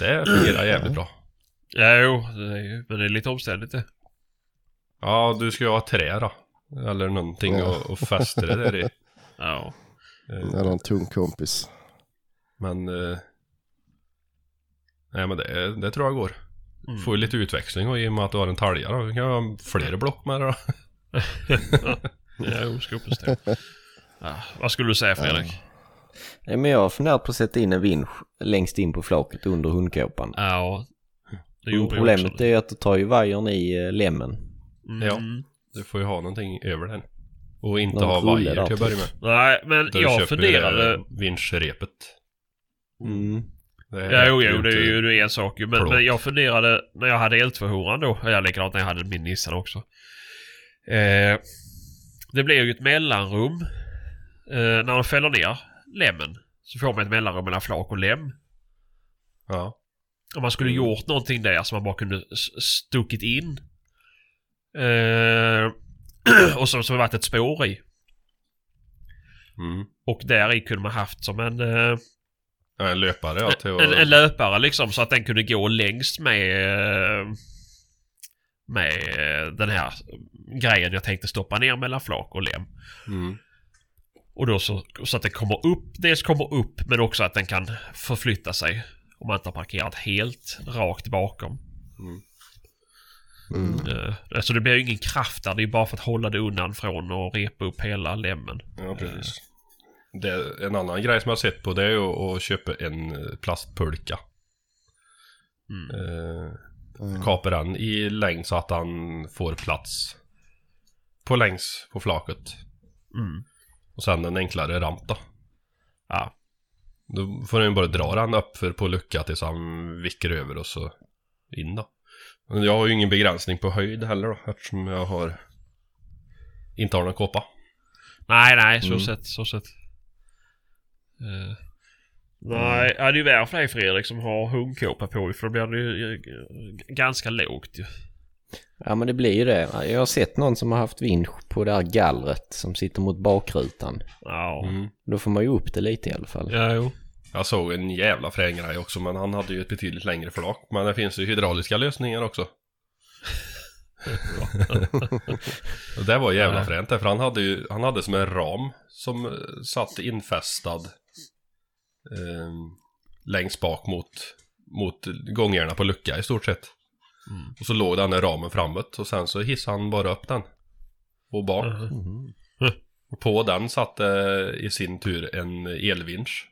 Det fungerar jävligt bra. ja, jo. Det är ju, men det är lite omständigt det. Ja, du ska ju ha trä då. Eller någonting Ja. och, och fästa det där i. Ja. Eh, Eller en tung kompis. Men... Eh, nej men det, det tror jag går. Mm. Får ju lite utväxling och i och med att du har en talja då. Du kan ha flera block med det då. Ja, jo, ska stor. Ja, vad skulle du säga Fredrik? Nej, men jag har funderat på att sätta in en vinsch längst in på flaket under hundkåpan. Ja. Det gjorde jag Problemet också. är att du tar ju vajern i eh, lämmen. Mm. Ja. Du får ju ha någonting över den. Och inte Någon ha vajer till att typ. börja med. Nej, men Då jag funderade... vinschrepet. Mm. Ja, jo, jo, det är ju det är en sak ju. Men, men jag funderade när jag hade L200 då. och Jag likadant när jag hade min Nissan också. Eh, det blir ju ett mellanrum. Eh, när de fäller ner lämmen så får man ett mellanrum mellan flak och lem. Ja. Om man skulle gjort någonting där som man bara kunde stuckit in. Eh, och som, som varit ett spår i. Mm. Och där i kunde man haft som en, eh. En löpare ja, till en, en löpare liksom så att den kunde gå längst med eh, med eh, den här grejen jag tänkte stoppa ner mellan flak och lem. Mm. Och då så, så att den kommer upp, dels kommer upp men också att den kan förflytta sig om man inte har parkerat helt rakt bakom. Mm. Eh, Alltså det blir ju ingen kraft där, det är bara för att hålla det undan från och repa upp hela lämmen. Ja, precis. Det, en annan grej som jag har sett på det är ju att köpa en eh, plastpulka. Mm. Eh, Mm. kapar den i längd så att han får plats på längs på flaket. Mm. Och sen en enklare ramp då. Ja. Då får den bara dra den upp för på lucka tills han vickar över och så in då. Jag har ju ingen begränsning på höjd heller då eftersom jag har inte har någon kåpa. Nej, nej, så Mm. sett, så sett. Eh, nej, ja, det är ju värre för dig Fredrik som har hundkåpa på för då blir det ju eh, ganska lågt ju. Ja men det blir ju det. Jag har sett någon som har haft vinsch på det här gallret som sitter mot bakrutan. Ja. Mm. Då får man ju upp det lite i alla fall. Ja, jo. Jag såg en jävla frän grej också, men han hade ju ett betydligt längre flak. Men det finns ju hydrauliska lösningar också. Och det var jävla fränt för han hade ju, han hade som en ram som eh, satt infästad eh, längst bak mot, mot gångjärna på lucka i stort sett. Mm. Och så låg den i ramen framåt och sen så hissade han bara upp den. Och bak. Mhm. Och på den satt det i sin tur en elvinsch.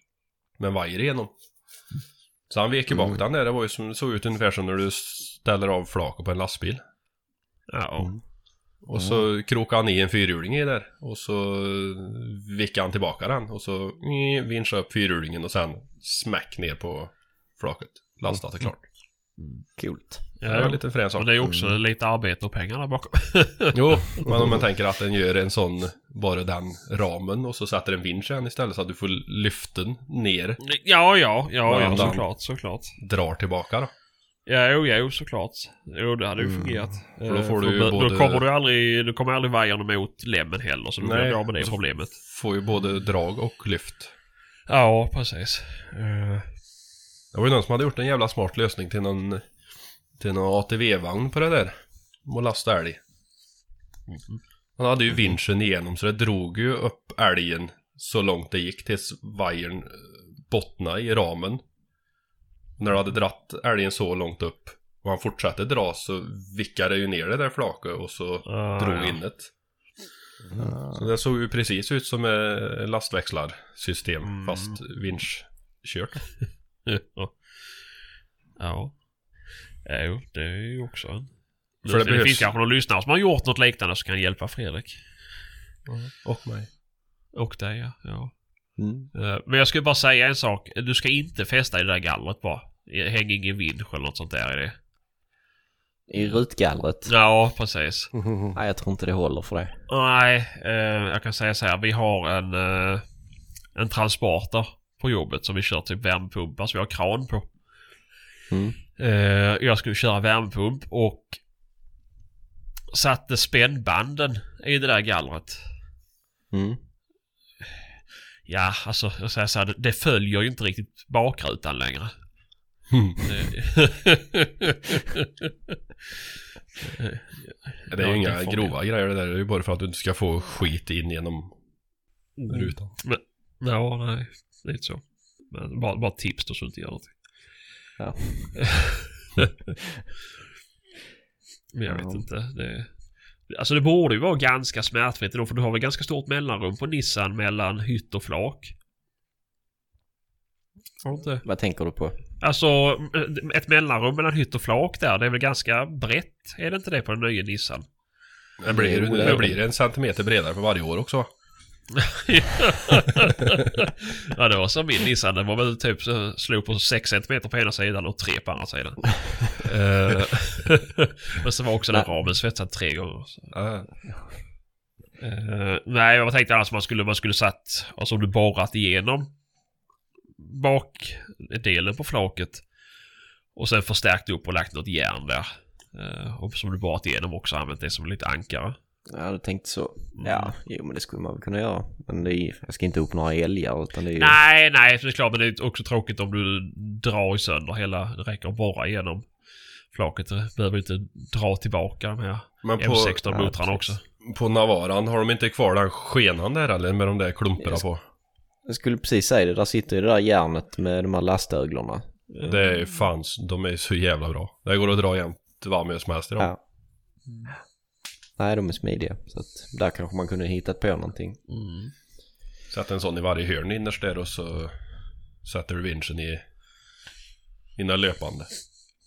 Med en vajer igenom. Så han vek ju bak den där. Det var ju som, det såg ut ungefär som när du ställer av flaket på en lastbil. Ja. Och så krokade han i en fyrhjuling i där. Och så vickade han tillbaka den. Och så mm, vinschade upp fyrhjulingen och sen smäck ner på flaket. Lastat och klart. Coolt. Det var ja. en liten frän Och sak. det är också lite arbete och pengar där bakom. Jo, men om man tänker att den gör en sån, bara den ramen och så sätter en vinsch istället så att du får lyften ner, ja, ja, ja, ja Men- såklart, såklart. drar tillbaka då. Ja, jo, jo, såklart. Jo, det hade ju fungerat. För då Eh, får du ju då, både- då kommer du aldrig, du kommer aldrig vajern emot lämmen heller, så du blir av med det problemet. Får ju både drag och lyft. Ja, precis. Eh, Det var ju någon som hade gjort en jävla smart lösning till någon, till någon ATV-vagn på det där. Och lasta älg. Han hade ju vinschen igenom så det drog ju upp älgen så långt det gick tills vajern eh, bottnade i ramen. När du hade dratt älgen så långt upp och han fortsatte dra så vickade ju ner det där flaket och så Ah, drog ja. in det. Så det såg ju precis ut som ett lastväxlarsystem Mm. fast vinschkört. Ja. Ja. Ja, jo, det är ju också en... För det det, behövs- finns kanske någon lyssnare som har gjort något liknande som kan hjälpa Fredrik. Och mig. Och dig, ja. ja. Mm. Eh, Men jag skulle bara säga en sak. Du ska inte fästa i det där gallret bara. Häng ingen vinsch eller något sånt där i det. I rutgallret. Ja, precis. Nej, jag tror inte det håller för det. Nej, eh, jag kan säga så här. Vi har en, eh, en transporter på jobbet som vi kör typ värmepumpar som vi har kran på. Mm. Eh, jag skulle köra värmepump och satte spännbanden i det där gallret. Mm. Ja, alltså jag säger så här, det, det följer ju inte riktigt bakrutan längre. Hmm. Det- Det är ju inga det grova grejer det där. Det är ju bara för att du inte ska få skit in genom rutan. Ja, nej. Lite så. Men bara, bara tips då så du inte gör någonting. Ja. Men jag Ja. vet inte. Det, alltså det borde ju vara ganska smärtfritt då för du har väl ganska stort mellanrum på Nissan mellan hytt och flak. Inte? Vad tänker du på? Alltså ett mellanrum mellan hytt och flak där. Det är väl ganska brett? Är det inte det på den nya Nissan? Det blir, det är det det. blir en centimeter bredare för varje år också. Ja det var som min Nissan. Den var väl typ så slog på 6 cm på ena sidan och 3 på andra sidan. Eh, Men så var också den ramen svetsad tre gånger. Eh, nej, jag tänkte annars man skulle, man skulle satt, alltså om du borrat igenom bakdelen på flaket och sen förstärkt upp och lagt något järn där. Eh, och som du borrat igenom också använt det som lite ankare. Ja, du tänkte så. Ja, jo men det skulle man väl kunna göra. Men det är, jag ska inte upp några älgar utan det är ju... Nej, nej, det är klart, men det är också tråkigt om du drar sönder hela, det räcker att borra igenom flaket. Du behöver inte dra tillbaka de här Men på, M16-motrarna ja, också. på Navaran, har de inte kvar den skenan där eller? Med de där klumparna på? Jag skulle precis säga det. Där sitter ju det där järnet med de här lastöglorna. Det är fan, de är så jävla bra. Det går att dra jämt vad med som helst i dem. Ja. Nej, de är smidiga. Så att där kanske man kunde hittat på någonting. Mm. Sätt en sån i varje hörn innerst där och så sätter du vinschen i, i löpande.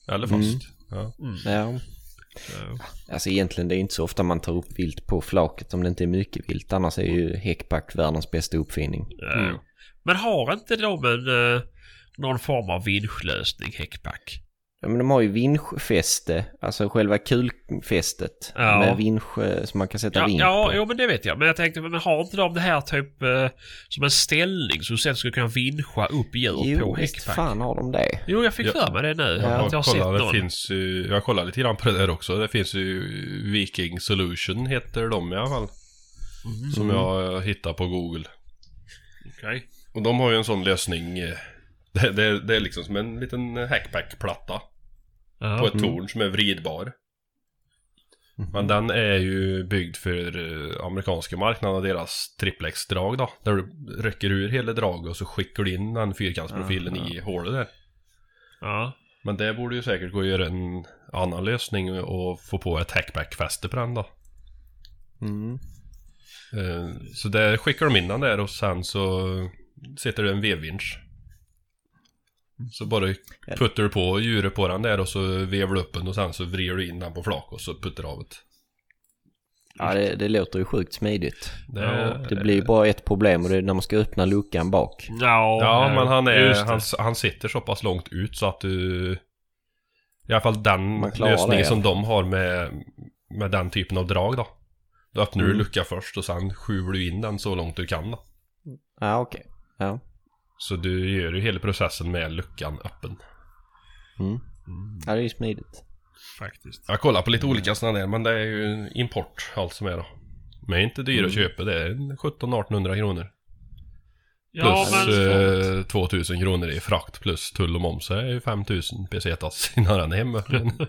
Eller fast. Mm. Ja. Ja, Så. alltså egentligen det är inte så ofta man tar upp vilt på flaket om det inte är mycket vilt. Annars är ju häckback världens bästa uppfinning. Mm. Men har inte de en, eh, någon form av vinschlösning, häckback? Ja, men de har ju vinschfäste, alltså själva kulfästet Ja. med vinsch eh, som man kan sätta Ja, vinsch ja på. jo, men det vet jag. Men jag tänkte, men har inte de det här typ eh, som en ställning så du sen skulle kunna vinscha upp djur på Jo, visst häckpack? fan har de det. Jo, jag fick Ja. för mig det nu. Ja. Jag har sett kolla, det finns ju, jag kollar lite grann på det där också. Det finns ju Viking Solution heter de i alla fall. Mhm. Som jag hittar på Google. Okej. Och de har ju en sån lösning. eh, Det, det, det är liksom som en liten hackpack-platta Ja. på ett torn som är vridbar. Men den är ju byggd för eh, amerikanska marknaden och deras triplex-drag då. Där du rycker ur hela draget och så skickar du in den fyrkantsprofilen i hålet där. Ja. Men det borde ju säkert gå att göra en annan lösning och få på ett hackback-fäste på den då. Mm. Eh, Så där skickar de in den där och sen så sitter det en vevvinsch. Så bara puttar du på djuret på den där och så vevar du upp den och sen så vrider du in den på flak och så puttar du av det. Ja, det, det låter ju sjukt smidigt. Det, Ja, Det blir ju bara ett problem och det är när man ska öppna luckan bak. Ja, Ja, men han, är, han, han sitter så pass långt ut så att du... I alla fall den lösningen det. som de har med, med den typen av drag då. Då öppnar du Mm. lucka först och sen skjuver du in den så långt du kan då. Ja, okej. Ja. Så du gör ju hela processen med luckan öppen. Mm. Ja, det är ju smidigt. Faktiskt. Jag kollar på lite olika sådana där men det är ju import allt som är då. Men är inte dyra att köpa, det är 1700-1800 kronor. Ja, Plus men... eh, 2000 kronor i frakt plus tull och moms så är ju 5000 pesetas innan den är hemma.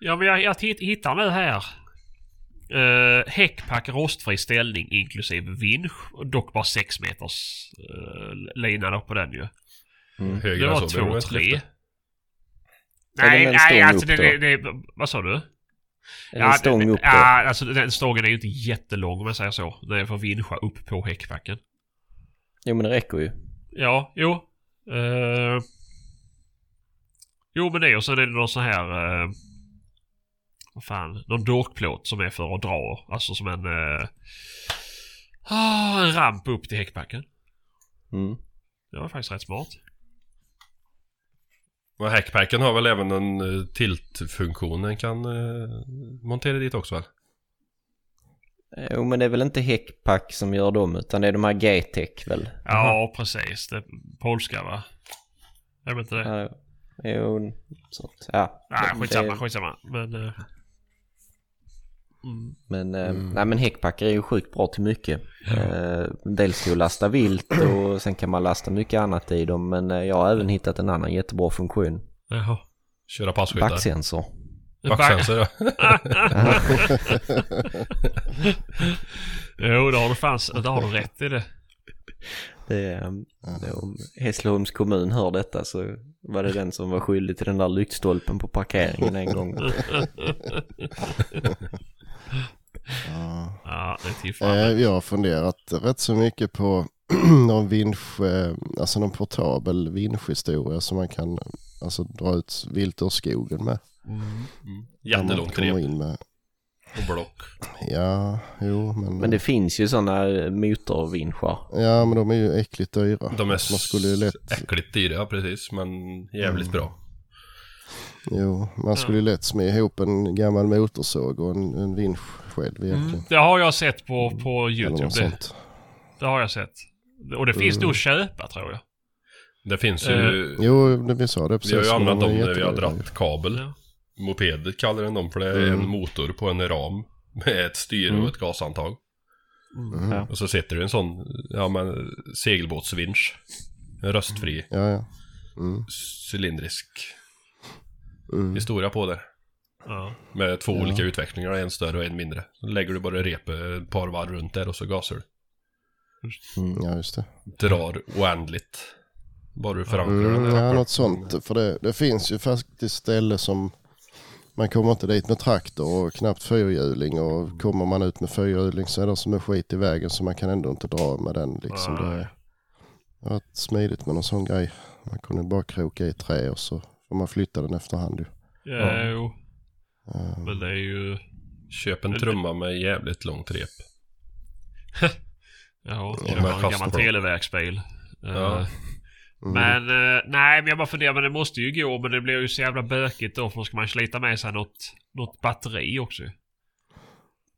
Ja, men jag, jag hittar nu här. Uh, häckpack rostfri ställning inklusive vinsch. Dock bara 6 meters uh, lina på den ju. Högre Det var så behöver 2 man inte 3 lyfta. Är Nej, det med en nej alltså det, det, det, Vad sa du? Är det en stång det- upp då? Ja, alltså den stången är ju inte jättelång om jag säger så. Den är för att vinscha upp på häckpacken. Jo, men det räcker ju. Ja, jo. Eh, jo men det och sen är det någon sån här... Uh, vad fan? Någon dorkplåt som är för att dra. Alltså som en... Uh, en ramp upp till häckbacken. Mm. Det var faktiskt rätt smart. Men hackpacken har väl även en uh, tilt-funktion den kan eh, montera dit också väl? Jo, men det är väl inte häckpack som gör dem, utan det är de här G-tech väl? Ja, precis. Det är polska va? Är det inte det? Ja, jo, sånt. Ja. Nej, det- skitsamma, skitsamma. Men... Uh, mm. Men, eh, nej, men häckpackar är ju sjukt bra till mycket. Eh, dels till att lasta vilt och sen kan man lasta mycket annat i dem. Men eh, jag har även hittat en annan jättebra funktion. Jaha. Köra passkyttar. Backsensor. Backsensor ja. Jo, det har du fan, det har du rätt i det. Det, är, det, om Hässleholms kommun hör detta så var det den som var skyldig till den där lyktstolpen på parkeringen en gång. Ja. Ja, det är fan. Eh, Jag har funderat rätt så mycket på någon vinsch, eh, alltså någon portabel vinschhistoria som man kan alltså, dra ut vilt ur skogen med. Jättelångt Om man kommer rep in med. och block. Ja, jo men. Men det finns ju sådana motorvinschar. Ja men de är ju äckligt dyra. De är man skulle ju lätt, äckligt dyra precis men jävligt bra. Jo, man skulle ju lätt smed ihop en gammal motorsåg och en, en vinsch själv egentligen. Det har jag sett på, på YouTube. Det, sånt. det har jag sett. Och det finns nog att köpa tror jag. Det finns ju... Jo, det vi sa det precis. vi har ju använt dem när vi har dratt kabel. Ja. Moped kallar den dem för det är Mm. en motor på en ram. Med ett styre och ett gashandtag. Mm. Ja. Och så sitter det en sån, ja men segelbåtsvinsch. En röstfri Ja, ja. Mm. cylindrisk Mm. historia på det. Ja. Med två Ja. olika utvecklingar, en större och en mindre. Så lägger du bara repet ett par varv runt där och så gasar du. Mm. Ja, just det. Drar oändligt. Bara du förankrar den Mm, där. ja, något sånt. För det, det finns ju faktiskt ställen som man kommer inte dit med traktor och knappt fyrhjuling och kommer man ut med fyrhjuling så är det som en skit i vägen så man kan ändå inte dra med den liksom. Det är- det har varit smidigt med någon sån grej. Man kunde bara kroka i trä och så får man flytta den efterhand ju. Ja, jo. Eh, Men det är ju... Köp en trumma med jävligt långt rep. Ja, Ja, en gammal televerksbil. Ja. Eh, Mm. Men eh, nej, men jag bara funderar, men det måste ju gå. Men det blir ju så jävla bökigt då för då ska man slita med sig något, något batteri också.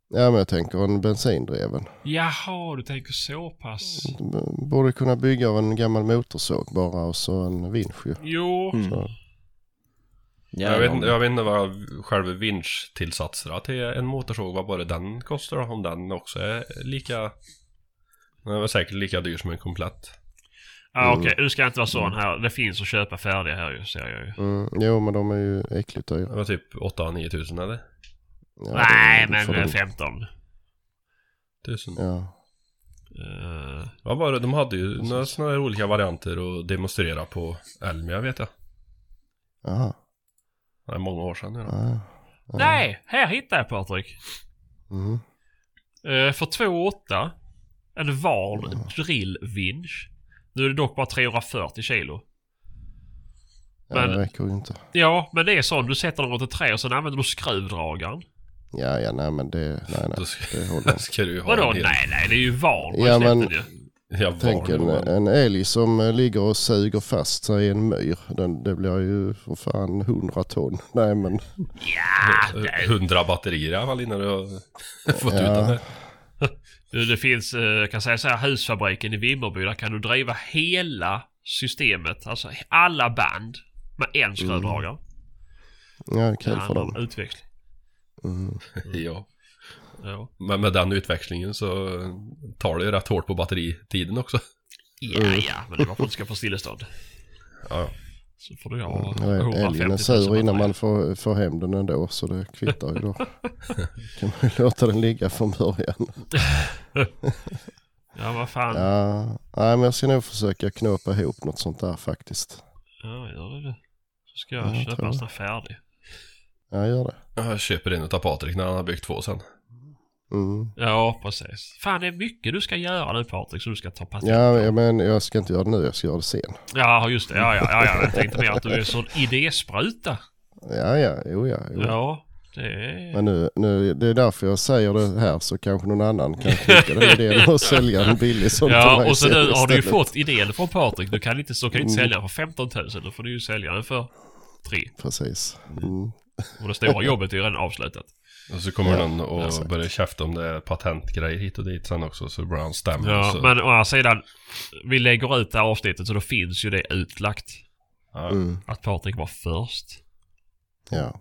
Ja, men jag tänker en bensindriven. Jaha, du tänker så pass. Du borde kunna bygga av en gammal motorsåg bara och så en vinsch ju. Jo, Mm. Ja, jag, vet, inte- jag vet inte vad själva vinschtillsatserna till en motorsåg, vad bara den kostar om den också är lika... Den är väl säkert lika dyr som en komplett. ah, okej. Du ska inte vara sån här. Det finns att köpa färdiga här ju, ser jag ju. Mm, jo, men de är ju äckligt Det dyra. var typ 8-9 tusen eller? Ja, nej, det- men får eh, de- 15. Tusen. Ja. Eh, Vad var det? De hade ju några sådana olika varianter att demonstrera på Elmia vet jag. Jaha. Det är många år sedan nu då. Ja. Ja. Nej, här hittar jag Patrik. Mm. Uh, för 2,8. En van drillvinsch. Nu är det dock bara 340 kilo. Ja, Men- det räcker ju inte. Ja, men det är så. Du sätter den mot ett trä och sen använder du skruvdragaren. Ja, ja, nej men det, nej, nej, det håller inte. ska du ju ha Vadå? Nej, nej, det är ju Ja, ja, men- ju. Jag Tänk en, en älg som eh, ligger och suger fast sig i en myr. Den, det blir ju för fan 100 ton. Nej men, Ja, det, 100 batterier i alla fall innan du har fått ut Ja. den där. du, det finns, eh, jag kan säga så här, husfabriken i Vimmerby. Där kan du driva hela systemet. Alltså alla band med en skruvdragare. ja det är kul för dem. utveckling. Mm. Ja. Ja. Men med den utväxlingen så tar det ju rätt hårt på batteritiden också. Ja, ja, men det var för att du ska få stillestånd. Ja, Så får du ha Ja, 150 000 älgen är sur innan man får, får hem den ändå så det kvittar ju då. kan man ju låta den ligga från början. Ja, vad fan. Ja, Ja, nej men jag ska nog försöka knåpa ihop något sånt där faktiskt. gör det. Så ska Ja, jag jag köpa en sån här färdig. Ja, gör det. jag köper en utav Patrik när han har byggt två sen. Mm. Ja, precis. Fan, det är mycket du ska göra nu Patrik, så du ska ta patent Ja, men jag ska inte göra det nu, jag ska göra det sen. Ja, just det. Ja, ja, ja, ja. Jag tänkte mer att du är sån idéspruta. Ja, ja, jo ja. Jo. Ja, det är... Men nu, nu, det är därför jag säger det här så kanske någon annan kan klicka den idén och sälja en billig till Ja, och så nu har du ju fått idén från Patrik. Du kan inte, så kan du inte Mm. sälja den för 15 000. Då får du ju sälja den för 3. Precis. Mm. Och det stora jobbet är ju redan avslutat. Och så kommer Ja, någon och börjar käfta om det är patentgrejer hit och dit sen också så blir han stämd. Ja, så, men å andra sidan. Vi lägger ut det här avsnittet så då finns ju det utlagt. ja, Mm. Att Patrik var först. Ja.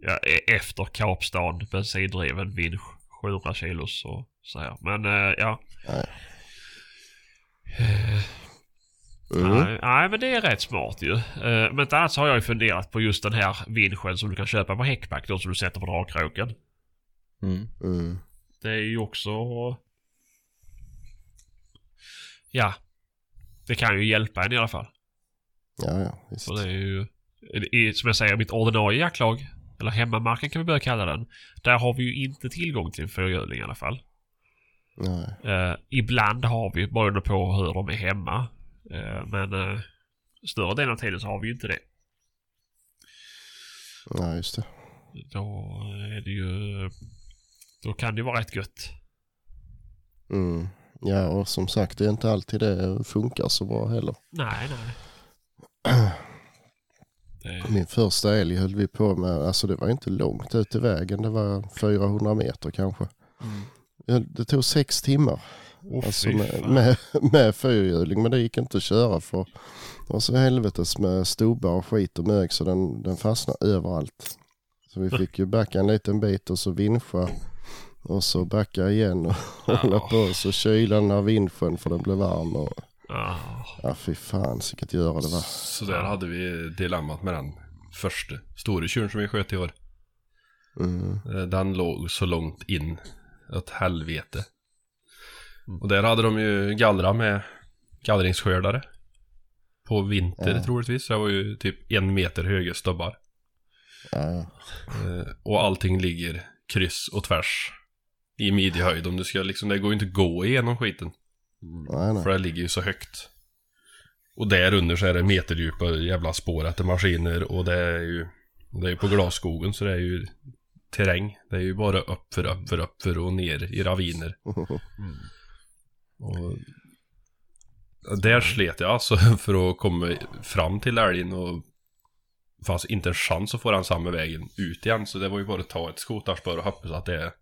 Ja, e- efter Kapstaden, bensindriven vinsch, 700 kilos och så här. Men eh, ja. Nej. Mm. Nej, nej, men det är rätt smart ju. Eh, men så har jag ju funderat på just den här vinschen som du kan köpa på häckback då som du sätter på dragkroken. Mm. Mm. Det är ju också... Ja. Det kan ju hjälpa en i alla fall. Ja, ja, visst. Så det är ju... I, som jag säger, mitt ordinarie jaktlag, eller hemmamarken kan vi börja kalla den. Där har vi ju inte tillgång till en fyrhjuling i alla fall. Nej. Eh, ibland har vi, beroende på hur de är hemma. Eh, men eh, större delen av tiden så har vi ju inte det. Ja, just det. Då är det ju... Då kan det vara rätt gött. Mm. Ja, och som sagt, det är inte alltid det funkar så bra heller. Nej, nej. Det, Min första älg höll vi på med, alltså det var inte långt ut i vägen, det var 400 meter kanske. mm. Det tog sex timmar oh, alltså med, med, med fyrhjuling, men det gick inte att köra för det var så helvetes med stubbar och skit och mög så den, den fastnade överallt. Så vi fick ju backa en liten bit och så vinscha och så backa igen och hålla på och så kyla den här vinschen för den blev varm och Ja. ja fy fan vilket göra det var. Så där hade vi dilemmat med den första stora tjuren som vi sköt i år. Mm. Eh, Den låg så långt in åt helvete. Och där hade de ju gallrat med gallringsskördare. På vinter Ja. troligtvis. Så det var ju typ en meter höga stubbar. Ja. Eh, Och allting ligger kryss och tvärs. I midjehöjd. Om du ska liksom, det går ju inte gå igenom skiten. Nej, nej. För det ligger ju så högt. Och där under så är det meterdjupa jävla spår efter maskiner och det är ju Det är ju på glasskogen så det är ju terräng. Det är ju bara uppför, uppför, uppför och ner i raviner. Och Där slet jag alltså för att komma fram till älgen och fanns inte en chans att få den samma vägen ut igen. Så det var ju bara att ta ett skotarspår och hoppas att det är...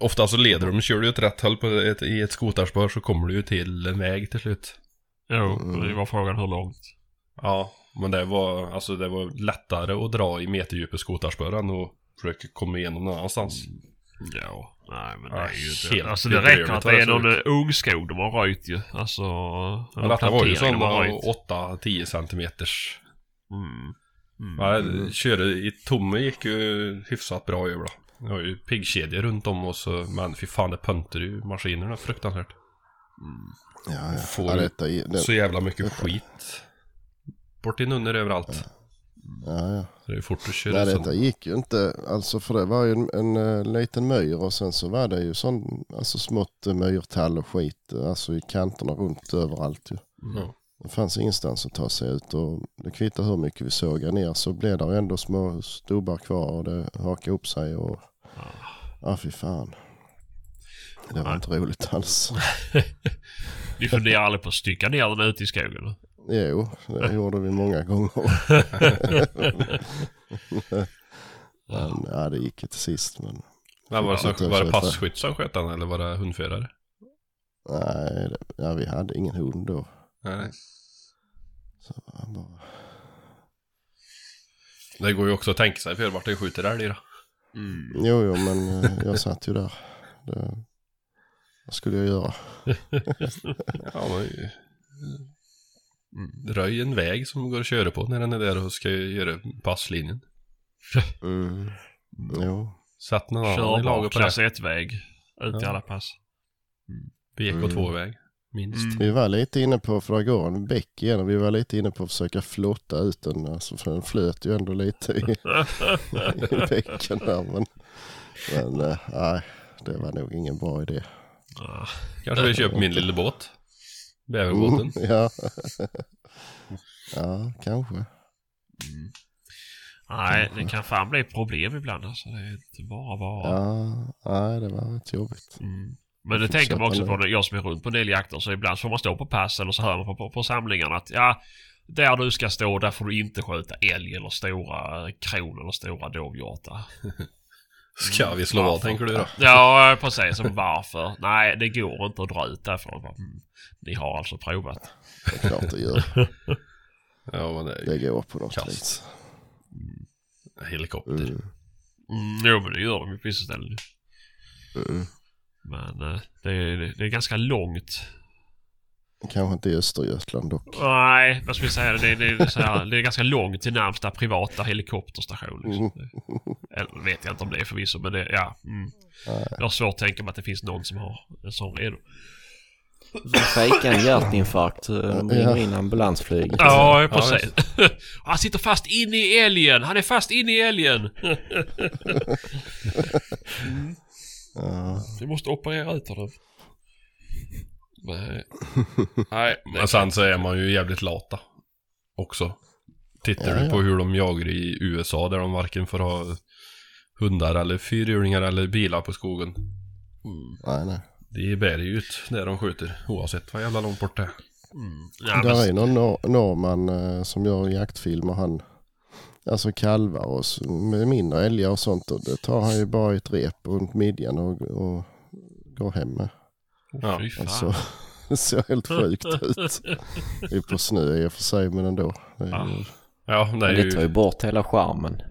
Ofta så leder de, kör du åt rätt håll på ett, i ett skotarspår så kommer du ju till en väg till slut. Jo, Mm. det var frågan hur långt. Ja, men det var, alltså det var lättare att dra i meterdjupa skotarspår än att försöka komma igenom någon annanstans. Ja, nej men det är ju inte... helt Alltså det räcker att det det är ser någon ut. eh, ungskog de har röjt ju. Alltså... Men detta var ju sådana röjt. 8-10 centimeters. Mm. Mm. Ja, köra i tomme gick ju hyfsat bra över då. Jag har ju piggkedjor runt om och så, men fy fan det punter ju maskinerna fruktansvärt. Ja, ja. Får ja detta, det, Så jävla mycket skit. Bort in under överallt. ja, ja. Så det är fort att köra Nej, detta gick ju inte. Alltså för det var ju en, en, eh, liten myr och sen så var det ju sån, alltså smått eh, myrtall och skit. eh, Alltså i kanterna runt överallt ju. Ja. Det fanns ingenstans att ta sig ut och det kvittar hur mycket vi sågade ner så blev det ändå små stubbar kvar och det hakade upp sig och ja fy fan. Det var Nej. inte roligt alls. Ni funderar aldrig på att stycka ner den ute i skogen? Jo, det gjorde vi många gånger. men ja, det gick ju till sist. Men Men var, det så, var det passkytt som sköt den eller var det hundförare? nej, det, ja, vi hade ingen hund då. Nej. Så han bara, Det går ju också att tänka sig för vart det skjuter älg då. Mm. jo, jo, men eh, jag satt ju där. Det, vad skulle jag göra? Ja, men. Röj en väg som går att köra på när den är där och ska göra passlinjen. Mm. Jo, Sätt någon annan i laget på klass 1-väg. Ut i Ja. alla pass. BK2-väg. Minst. Mm. Vi var lite inne på, för det går en bäck igen, och vi var lite inne på att försöka flotta ut den, alltså, för den flöt ju ändå lite i, i bäcken där. Men, men eh, nej, det var nog ingen bra idé. Ah. Kanske vi köper min lilla båt. Bäverbåten. Mm, ja. ja, kanske. Mm. Nej, det kan fan bli problem ibland alltså. Det är inte bara bara. Ja, nej, det var rätt jobbigt. Mm. Men det tänker man också på, när jag som är runt på en del jakter, så ibland får man stå på pass eller så hör man på, på, på samlingarna att ja, där du ska stå, där får du inte skjuta älg eller stora kron eller stora dovhjortar. Ska vi slå vad tänker du då? Ja, precis. Varför? Nej, det går inte att dra ut därifrån. Mm. Ni har alltså provat. Det är klart det gör. Ja, men det är Det ju går på något Kast. vis. helikopter. Mm. Mm, jo, men det gör de ju på vissa ställen. Mm. Men eh, det, är, det är ganska långt. Kanske inte i Östergötland dock. Nej, vad ska vi säga? Det, det, är så här, det är ganska långt till närmsta privata helikopterstation. Liksom. Eller vet jag inte om det är förvisso, men det, ja. Mm. Jag har svårt att tänka mig att det finns någon som har en sån redo. Fejka en hjärtinfarkt, eh, ringer Ja. in ambulansflyget. Ja, precis. Han sitter fast inne i älgen! Han är fast inne i älgen! Ja. Vi måste operera ut honom. Nej. Nej. Men sen så är man ju jävligt lata. Också. Tittar Ja, du ja. på hur de jagar i USA där de varken får ha hundar eller fyrhjulingar eller bilar på skogen. Nej, nej. De bär ju ut där de skjuter oavsett vad jävla långt bort det är. Mm. Ja, Där men, är någon nor- norrman eh, som gör jaktfilmer. Han, alltså kalvar och med mindre älgar och sånt. Och det tar han ju bara i ett rep runt midjan och, och går hem med. Ja, fy fan. Alltså, det ser helt sjukt ut. Det är på snö i och för sig men ändå. Det är, Ja. ju- Ja, det är Men det tar ju ju... bort hela charmen.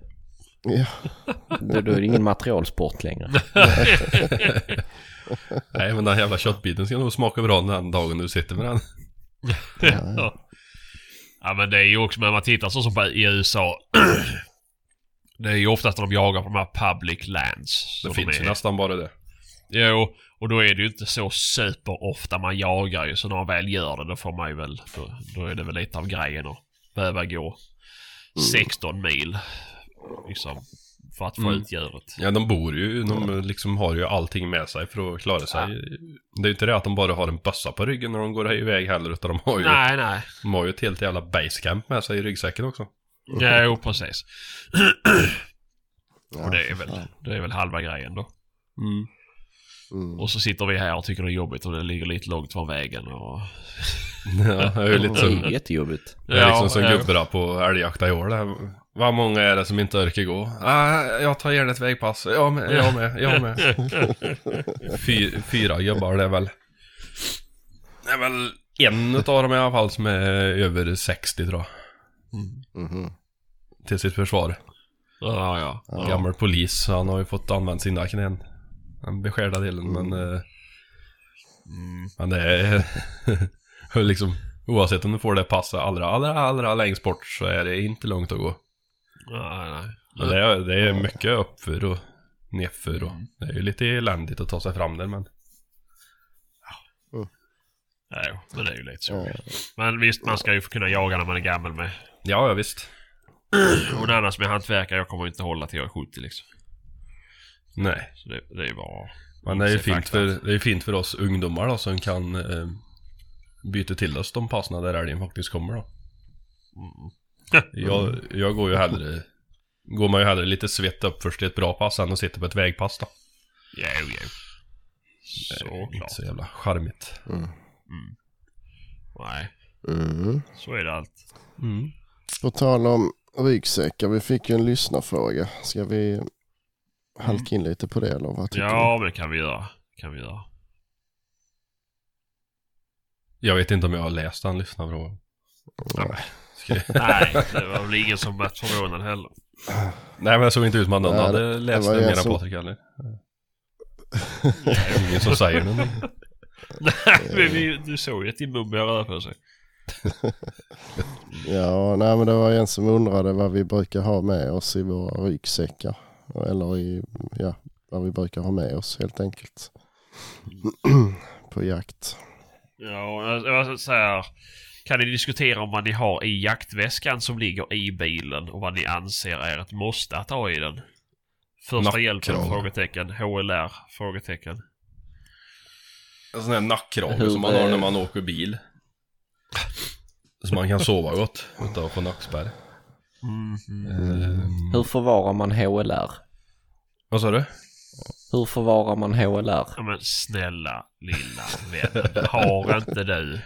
ja. Då, då är det ingen materialsport längre. Nej, men den jävla köttbiten ska nog smaka bra den dagen du sitter med den. ja. ja men det är ju också när man tittar så som på, i USA. det är ju oftast när de jagar på de här public lands. Det finns ju är. nästan bara det. Jo, och då är det ju inte så super ofta man jagar ju. Så när man väl gör det då får man ju väl, då, då är det väl lite av grejen att behöva gå 16 mil. Liksom. För att få Mm. ut djuret. Ja, de bor ju, de liksom har ju allting med sig för att klara sig. Det är ju inte det att de bara har en bössa på ryggen när de går iväg heller, utan de har ju, Nej, nej. de har ju ett helt jävla basecamp med sig i ryggsäcken också. Jo, precis. Ja, Och det är väl, det är väl halva grejen då. Mm. Mm. Och så sitter vi här och tycker det är jobbigt och det ligger lite långt från vägen. Och... Ja, jag är ju lite Det som, är jättejobbigt. jag är liksom som ja. gubbarna på älgjakta i år. där. Vad många är det som inte orkar gå? Ah, jag tar gärna ett vägpass. Jag med, jag med, jag med. Fy, fyra gubbar det är väl. Det är väl en utav dem i alla fall som är över 60 tror jag. Mhm. Till sitt försvar. Ja, ja. ja. Gammal polis, så han har ju fått använda sina knän. Den beskärda delen, men... eh, Men det är... liksom, oavsett om du får det passet allra, allra, allra längst bort så är det inte långt att gå. Nej, nej. Men det är, det är mycket uppför och nedför och det är ju lite eländigt att ta sig fram där men... Nej, men det är ju lite så. Ja. Men visst, man ska ju få kunna jaga när man är gammal med. Ja, ja visst. Och det andra som är hantverkare, jag kommer inte hålla till jag är 70 liksom. Nej. Så det, det bara... Men det är ju fint för, det är fint för oss ungdomar då som kan eh, byta till oss de passen där älgen faktiskt kommer då. Jag, jag går ju hellre... Går man ju hellre lite svett upp först till ett bra pass än att sitta på ett vägpass då. Jo, jo. Det är inte Såklart. så jävla charmigt. Nej, Mm. så är det allt. Mm. På tal om ryggsäckar, vi fick ju en lyssnarfråga. Ska vi halka in lite på det eller vad tycker Ja, men det kan vi göra. kan vi göra. Jag vet inte om jag har läst den lyssnarfrågan. Ska jag- Nej, det var väl ingen som varit förvånad heller. Nej men det såg inte ut som att någon Nej, hade det läst ju mer än Patrik heller. Ingen som säger någonting. Nej, men vi, du såg ju att din mum började röra på sig. du? Ja, nej men det var en som undrade vad vi brukar ha med oss i våra ryggsäckar. Eller i, ja, vad vi brukar ha med oss helt enkelt. på jakt. Ja, jag, jag säger... Kan ni diskutera om vad ni har i jaktväskan som ligger i bilen och vad ni anser är ett måste att ha i den? Första Nackkrage. hjälpen? Frågetecken. HLR? Frågetecken. En sån här nackkrage som man har när man åker bil. Så man kan sova gott utan att få nackspärr. Eh, Hur förvarar man HLR? vad sa du? Hur förvarar man HLR? Ja men snälla lilla vän. Har inte du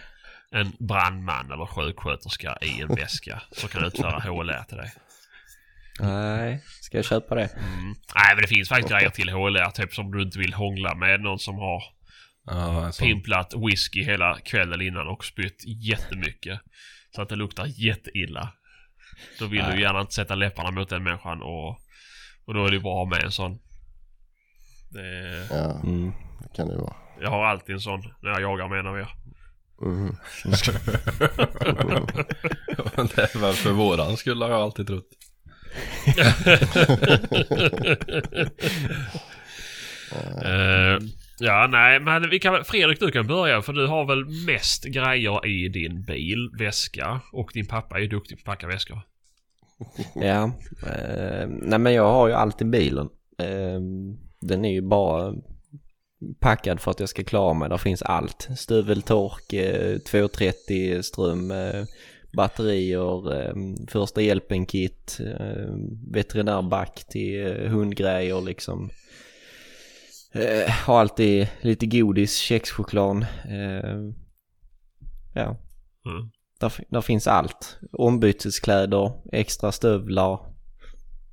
en brandman eller sjuksköterska i en väska som kan utföra HLR till dig? Nej, ska jag köpa det? Mm. Nej men det finns faktiskt grejer till HLR. Typ som du inte vill hångla med någon som har sån. pimplat whisky hela kvällen innan och spytt jättemycket. Så att det luktar jätteilla. Då vill du gärna inte sätta läpparna mot den människan och, och då är det bra med en sån. Det, Ja, Mm. det kan det vara. jag har alltid en sån när jag jagar menar jag. Mhm. det är väl för våran skull har jag alltid trott. Eh, ja, nej, men vi kan, Fredrik du kan börja för du har väl mest grejer i din bil, väska och din pappa är ju duktig på att packa väskor. Ja, eh, nej men jag har ju allt i bilen. Eh, den är ju bara packad för att jag ska klara mig. Där finns allt. Stuveltork, eh, 230 ström, eh, batterier, eh, första hjälpen-kit, eh, veterinärback till eh, hundgrejer liksom. Eh, har alltid lite godis, kexchoklad. Eh, ja, Mm. där, där finns allt. Ombyteskläder, extra stövlar,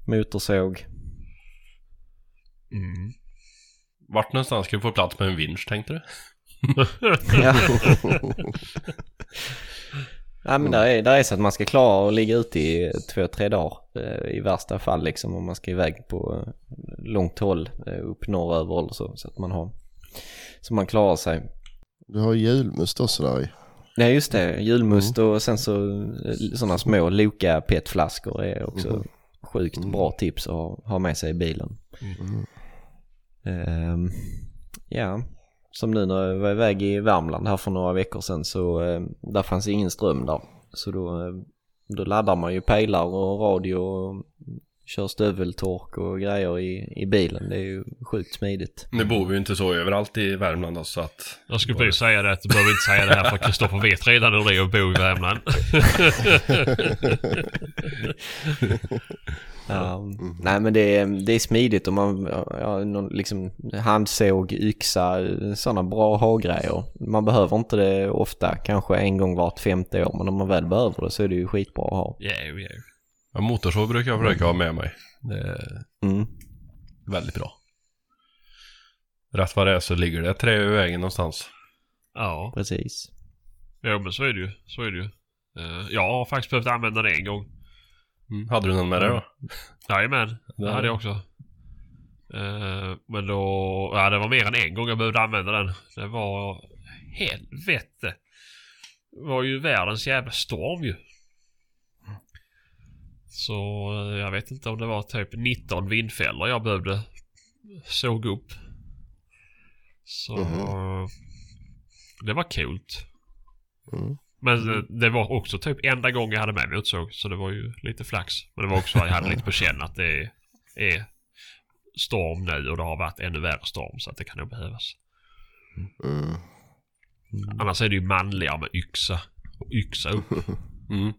motorsåg. Mm. Vart någonstans ska vi få plats med en vinsch tänkte du? Ja. ja men där är, där är så att man ska klara att ligga ute i två, tre dagar eh, i värsta fall liksom om man ska iväg på eh, långt håll eh, upp norröver eller så. Så att man har, så man klarar sig. Du har julmust också där i. Nej just det, julmust och sen så sådana små Loka petflaskor är också sjukt bra tips att ha, med sig i bilen. Ehm, ja, som nu när jag var iväg i Värmland här för några veckor sedan så eh, där fanns ingen ström där. Så då, eh, då laddar man ju pejlar och radio och kör stöveltork och grejer i, i bilen. Det är ju sjukt smidigt. Nu bor vi ju inte så överallt i Värmland då, så att... Jag skulle precis säga det att du behöver inte säga det här för Kristoffer vet redan hur det är att bo i Värmland. Ja, Nej men det är, det är smidigt om man ja, någon, liksom handsåg, yxa, sådana bra ha-grejer. Man behöver inte det ofta, kanske en gång vart femte år. Men om man väl behöver det så är det ju skitbra att ha. Ja, jo, jo. Ja, motorsåg brukar jag försöka ha med mig. Det är Mm. väldigt bra. Rätt vad det är så ligger det trä i vägen någonstans. Ja, Precis. jo, men så är det ju. Så är det ju. Eh, jag har faktiskt behövt använda det en gång. Mm. Hade du någon med dig då? Jajamän, det hade jag också. Eh, men då, ja det var mer än en gång jag behövde använda den. Det var helvete. Det var ju världens jävla storm ju. Så eh, jag vet inte om det var typ 19 vindfällor jag behövde såga upp. Så Mhm. det var coolt. Mm. Men eh, det var också typ enda gången jag hade med mig utsåg. Så det var ju lite flax. Men det var också att jag hade lite på känn att det är, är storm nu och det har varit ännu värre storm så att det kan nog behövas. Mm. Annars är det ju manligare med yxa. Och yxa upp. Mm.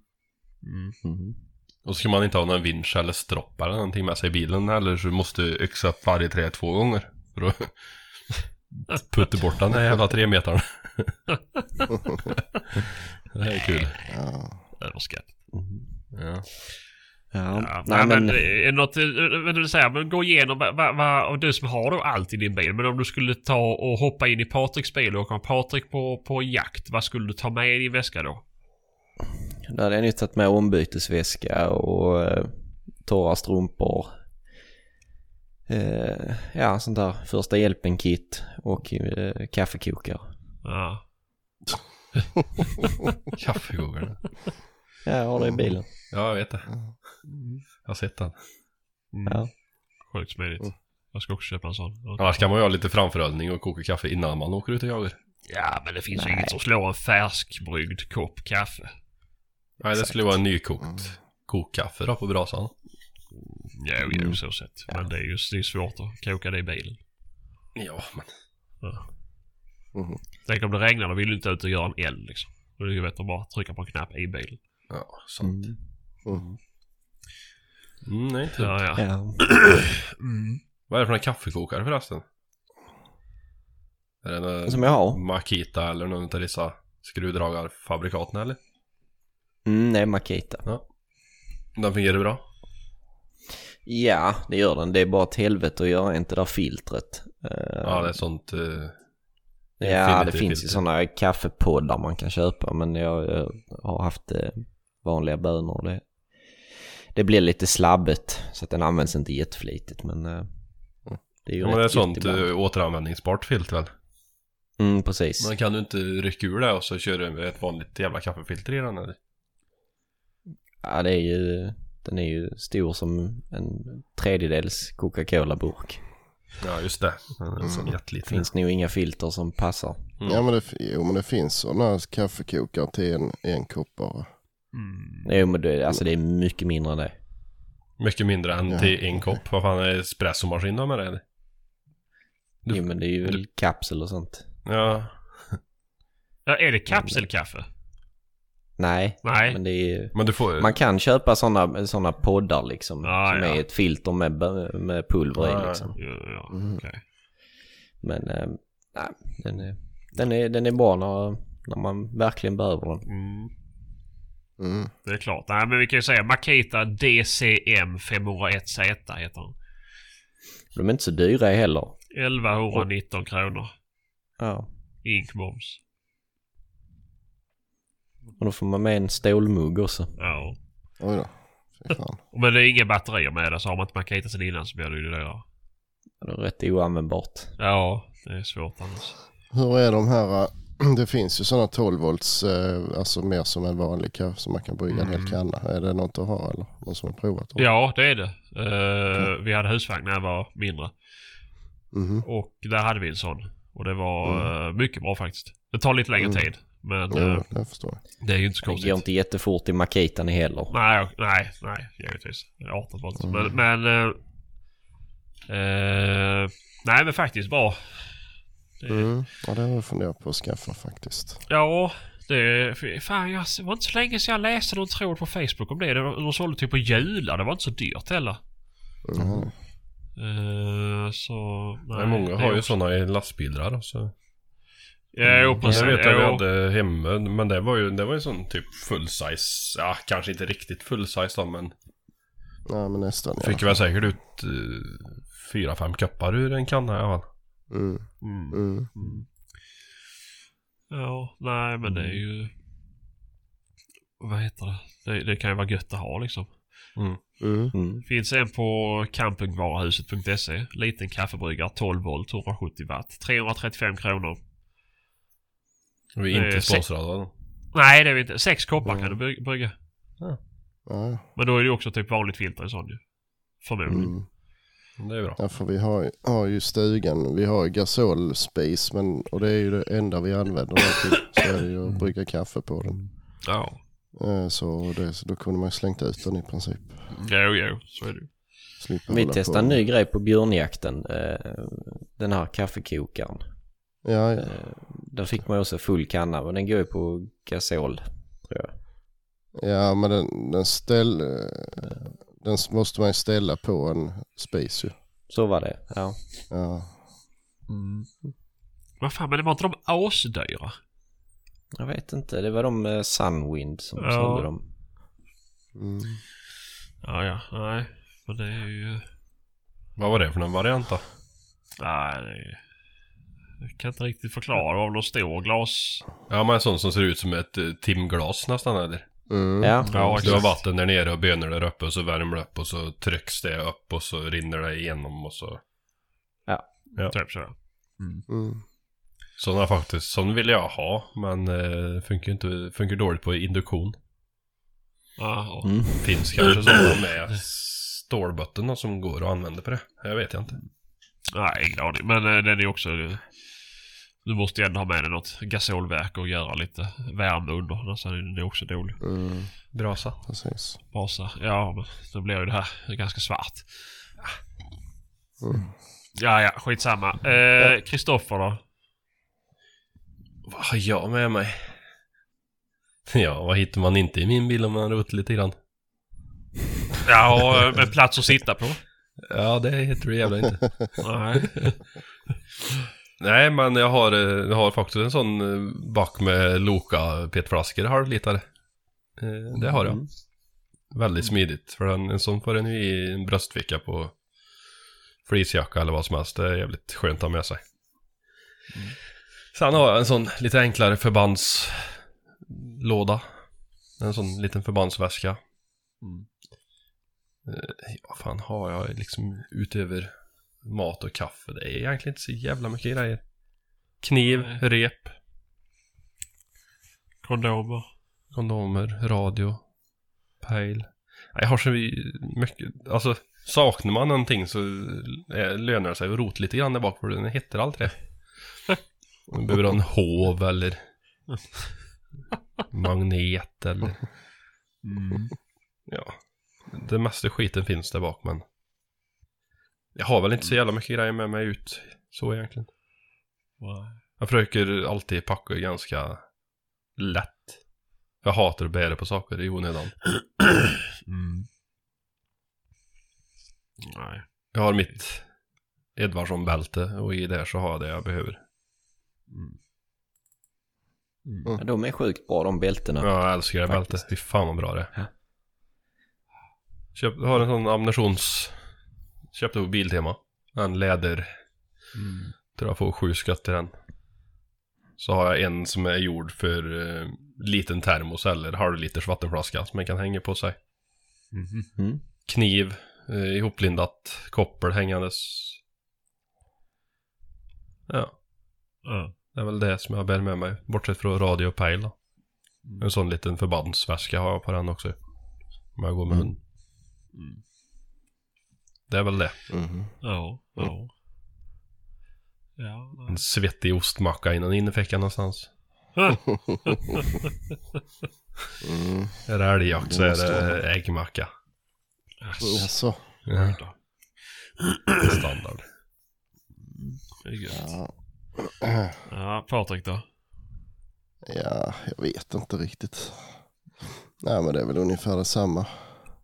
Mm. Mm. Och så ska man inte ha någon vinsch eller stropp eller någonting med sig i bilen eller så måste du yxa upp varje träd två gånger. För att putta bort den här jävla tre metern. Det här är kul. Ja. Överskatt. Ja. Ja, Ja, nej men, men... är det något, eh, vad du säger, men gå igenom vad, och du som har då allt i din bil. Men om du skulle ta och hoppa in i Patriks bil och åka med Patrik på, på jakt. Vad skulle du ta med i din väska då? Då hade jag nu tagit med ombytesväska och eh, torra strumpor. Eh, ja, sånt där första hjälpen-kit och eh, kaffekokare. Ja. Kaffekokaren. Ja, jag har det i bilen. Ja, jag vet det. Jag har sett den. Mm. Ja. Sjukt smidigt. Jag ska också köpa en sån. Annars kan man ju ha lite framförhållning och koka kaffe innan man åker ut och jagar. Ja, men det finns ju inget som slår en färskbryggd kopp kaffe. Nej, det skulle vara en nykokt kokkaffe då på brasan. Jo, jo, så sett. Men det är ju det är svårt att koka det i bilen. Ja, men... Mhm. Tänk om det regnar, då vill du inte ut och göra en eld liksom. Då är det ju bättre att bara trycka på en knapp i bilen. Ja, sant. Mm. Mm. Mm, nej, inte. Ja, ja. Ja. Mm. Vad är det för en kaffekokare förresten? Är det någon Som jag har. Makita eller någon av dessa skruvdragarfabrikaten eller? Mm, det är Makita. Den fungerar bra? Ja, det gör den. Det är bara ett helvete att göra inte det där filtret. Eh, Ja, det är sånt... eh, Ja, det finns ju filter. sådana kaffepoddar man kan köpa men jag, jag har haft eh, vanliga bönor. Det, det blir lite slabbigt så att den används inte jätteflitigt men eh, det är ju Ja, men det är sånt ibland. eh, återanvändningsbart filter väl? Mm, precis. Men kan du inte rycka ur det och så kör du ett vanligt jävla kaffefilter i den eller? Ja, det är ju, den är ju stor som en tredjedels Coca-Cola-burk. Ja, just det. Det jätteliten. finns nog inga filter som passar. Mm. Ja men det, jo, men det finns sådana kaffekokare till en, en kopp bara. Mm. Jo, men det, alltså det är mycket mindre än det. Mycket mindre än Ja, till en kopp. Vad fan är det espressomaskin då med det? Du- Jo, men det är ju väl kapsel och sånt. Ja. Ja, är det kapselkaffe? Nej, Nej. men det är Men du får... Man kan köpa sådana såna poddar liksom. Ja, som ja. är ett filter med, med pulver Ja, i ja. liksom. Ja, ja, Mm. okej. Men eh, nej, den, är, den, är, den är bra när, när man verkligen behöver den. Mm. Mm. Det är klart. Nej, men vi kan ju säga Makita DCM 501Z heter den. De är inte så dyra heller. 1119 kronor. Ja. Inkmoms. Och då får man med en stålmugg också. Ja. Oj då. Men det är inga batterier med det så har man inte Makita sen innan så blir det ju dyrare. Det är rätt oanvändbart. Ja, det är svårt annars. Hur är de här, äh, det finns ju sådana 12 volts, äh, alltså mer som en vanlig kaffe som man kan brygga en hel Mm. kanna. Är det något att ha eller någon som har provat? Ja, det är det. Eh, Vi hade husvagn när jag var mindre. Mhm. Och där hade vi en sån. Och det var eh, mycket bra faktiskt. Det tar lite längre Mm. tid. Men Jo, eh, det förstår jag. det är ju inte så Det konstigt. går inte jättefort i Makitan heller. Nej, nej, nej, givetvis. 18 volt. Mm. Men, men eh, eh, nej men faktiskt bra. Det, Mm. Ja, det har jag funderat på att skaffa faktiskt. Ja, Det, fan, jag, det var inte så länge sedan jag läste någon tråd på Facebook om det. De, de sålde typ på jular. Det var inte så dyrt heller. Mm. Eh, så... Nej, många det har ju också- sådana i lastbilar. Så. Ja, jo, Jag precis. vet att vi hade hemma, men det var ju, det var ju sån typ full size. Ja, kanske inte riktigt full size då, men Nej men nästan ja. fick väl säkert ut uh, fyra, fem koppar ur en kanna i alla fall. Mm. Mm. Mm. Ja, nej men det är ju... Vad heter det? det? Det kan ju vara gött att ha liksom. Mm. Mm. Finns en på campingvaruhuset.se. Liten kaffebryggare 12 volt 170 watt. 335 kronor. Vi är inte sponsrade av dem. Nej det är vi inte. Sex koppar Mm. kan du by- brygga. Ja. Men då är det ju också typ vanligt filter i sån ju. Förmodligen. Mm. Det är bra. Ja, för vi har, har ju stugan, vi har ju gasol space men, och det är ju det enda vi använder till. Så är det ju att brygga kaffe på den. Ja. Eh, Så, det, så då kunde man ju slängt ut den i princip. Jo, jo. Så är det ju. Vi på. en ny grej på björnjakten. eh, Den här kaffekokaren. Ja, ja. Eh, Där fick man ju också full kanna men den går ju på gasol tror jag. ja men den, den ställ, eh, den måste man ju ställa på en space ju. Så var det, ja. Ja. Vad fan, men det var inte de asdyra? Jag vet inte, det var de med Sunwind som Ja. sålde dem. Mm. Ja, ja. Nej. Men det är ju... Vad var det för någon variant då? Nej, det är... Jag kan inte riktigt förklara. Det var väl någon stor glas... Ja, men en sån som ser ut som ett uh, timglas nästan eller? Mm. Ja, Ja, Du har vatten där nere och bönor där uppe och så värmer det upp och så trycks det upp och så rinner det igenom och så. Ja. Typ så. Mm. Sådana faktiskt, sån vill jag ha men uh, funkar inte, funkar dåligt på induktion. Jaha. mm. Finns kanske sådana med stålbotten då som går att använda på det. Jag vet jag inte. Nej, ingen aning. Men eh, den är också... Du måste ju ändå ha med dig något gasolverk och göra lite värme under. Annars är det också dåligt. Mm. Brasa. Precis. Brasa. Ja, men då blir ju det här ganska svart. Mm. Ja, ja. Skitsamma. Eh, Kristoffer då? Vad har jag med mig? Ja, vad hittar man inte i min bil om man rotar lite grann? Ja, med plats att sitta på. Ja, det heter det jävla inte. Nej. Nej, men jag har, eh, jag har faktiskt en sån eh, back med Loka petflaskor, halvlitare. Eh, Det har jag. Mm. Väldigt smidigt. För en, en sån får en i en bröstficka på fleecejacka eller vad som helst. Det är jävligt skönt att ha med sig. Sen har jag en sån lite enklare förbandslåda. En sån liten förbandsväska. Eh, Vad fan har jag liksom utöver mat och kaffe? Det är egentligen inte så jävla mycket grejer. Kniv, Nej. rep, Kondomer. kondomer, radio, pejl. Jag har så mycket, alltså saknar man någonting så eh, lönar det sig att rota lite grann där bak för den hittar aldrig det. Man behöver ha en hov eller magnet eller ja. Det mesta skiten finns där bak men jag har väl inte så jävla mycket grejer med mig ut så egentligen. Nej. Jag försöker alltid packa ganska lätt. Jag hatar att bära på saker i onödan. Mm. Nej. Jag har mitt Edvardsson-bälte och i det så har jag det jag behöver. Ja, de är sjukt bra de bältena. Ja, jag älskar det bältet. Fy fan vad bra det är. Köp, har en sån ammunitions... Köpte på Biltema. En läder. Tror jag får sju skott i den. Så har jag en som är gjord för eh, liten termos eller halvliters vattenflaska som man kan hänga på sig. Mm. Kniv, eh, ihoplindat, koppel hängandes. Ja, Ja. det är väl det som jag bär med mig. Bortsett från radio och pejl då. En sån liten förbandsväska har jag på den också. Om jag går med hund. Det är väl det. Mhm. Ja. Ja. Ja. nej. En svettig ostmacka i någon innerficka någonstans. Mm. Är det älgjakt så är det äggmacka. Jaså? Ja, standard. Det är gött. Ja. Ja, Patrik då? Ja, jag vet inte riktigt. Nej men det är väl ungefär detsamma.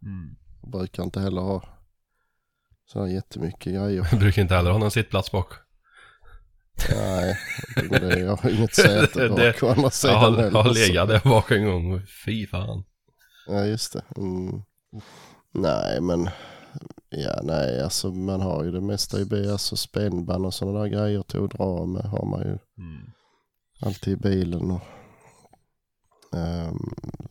Mm. Jag brukar inte heller ha så här jättemycket grejer. Brukar inte heller ha någon sittplats bak. Nej, det, jag har inget säte bak Det- å andra Jag sidan har, heller, har så- legat där bak en gång. Fy fan. Ja, just det. Mm. Nej, men ja, nej, alltså man har ju det mesta i bil, alltså spännband och sådana där grejer till att dra med har man ju Mm. alltid i bilen och ehm,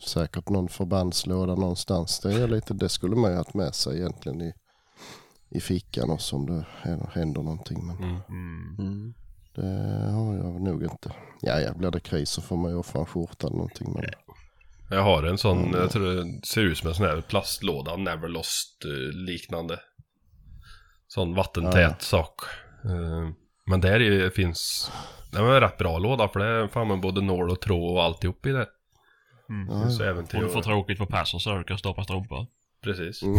säkert någon förbandslåda någonstans. Det är lite, det skulle man ju haft med sig egentligen i, i fickan också om det händer någonting. Men Mm. Mm. Det har jag nog inte. Ja, ja, blir det kris så får man ju offra en skjorta eller någonting. Men, Jag har en sån, Mm. jag tror det ser ut som en sån här plastlåda, Neverlost eh, liknande. Sån vattentät Ja. sak. Eh, Men där är, finns, det är en rätt bra låda för det är fan med både nål och tråd och alltihop i det. Ja, Så även till Om du får tråkigt på passen så du kan stoppa strumpor. Precis. Mm.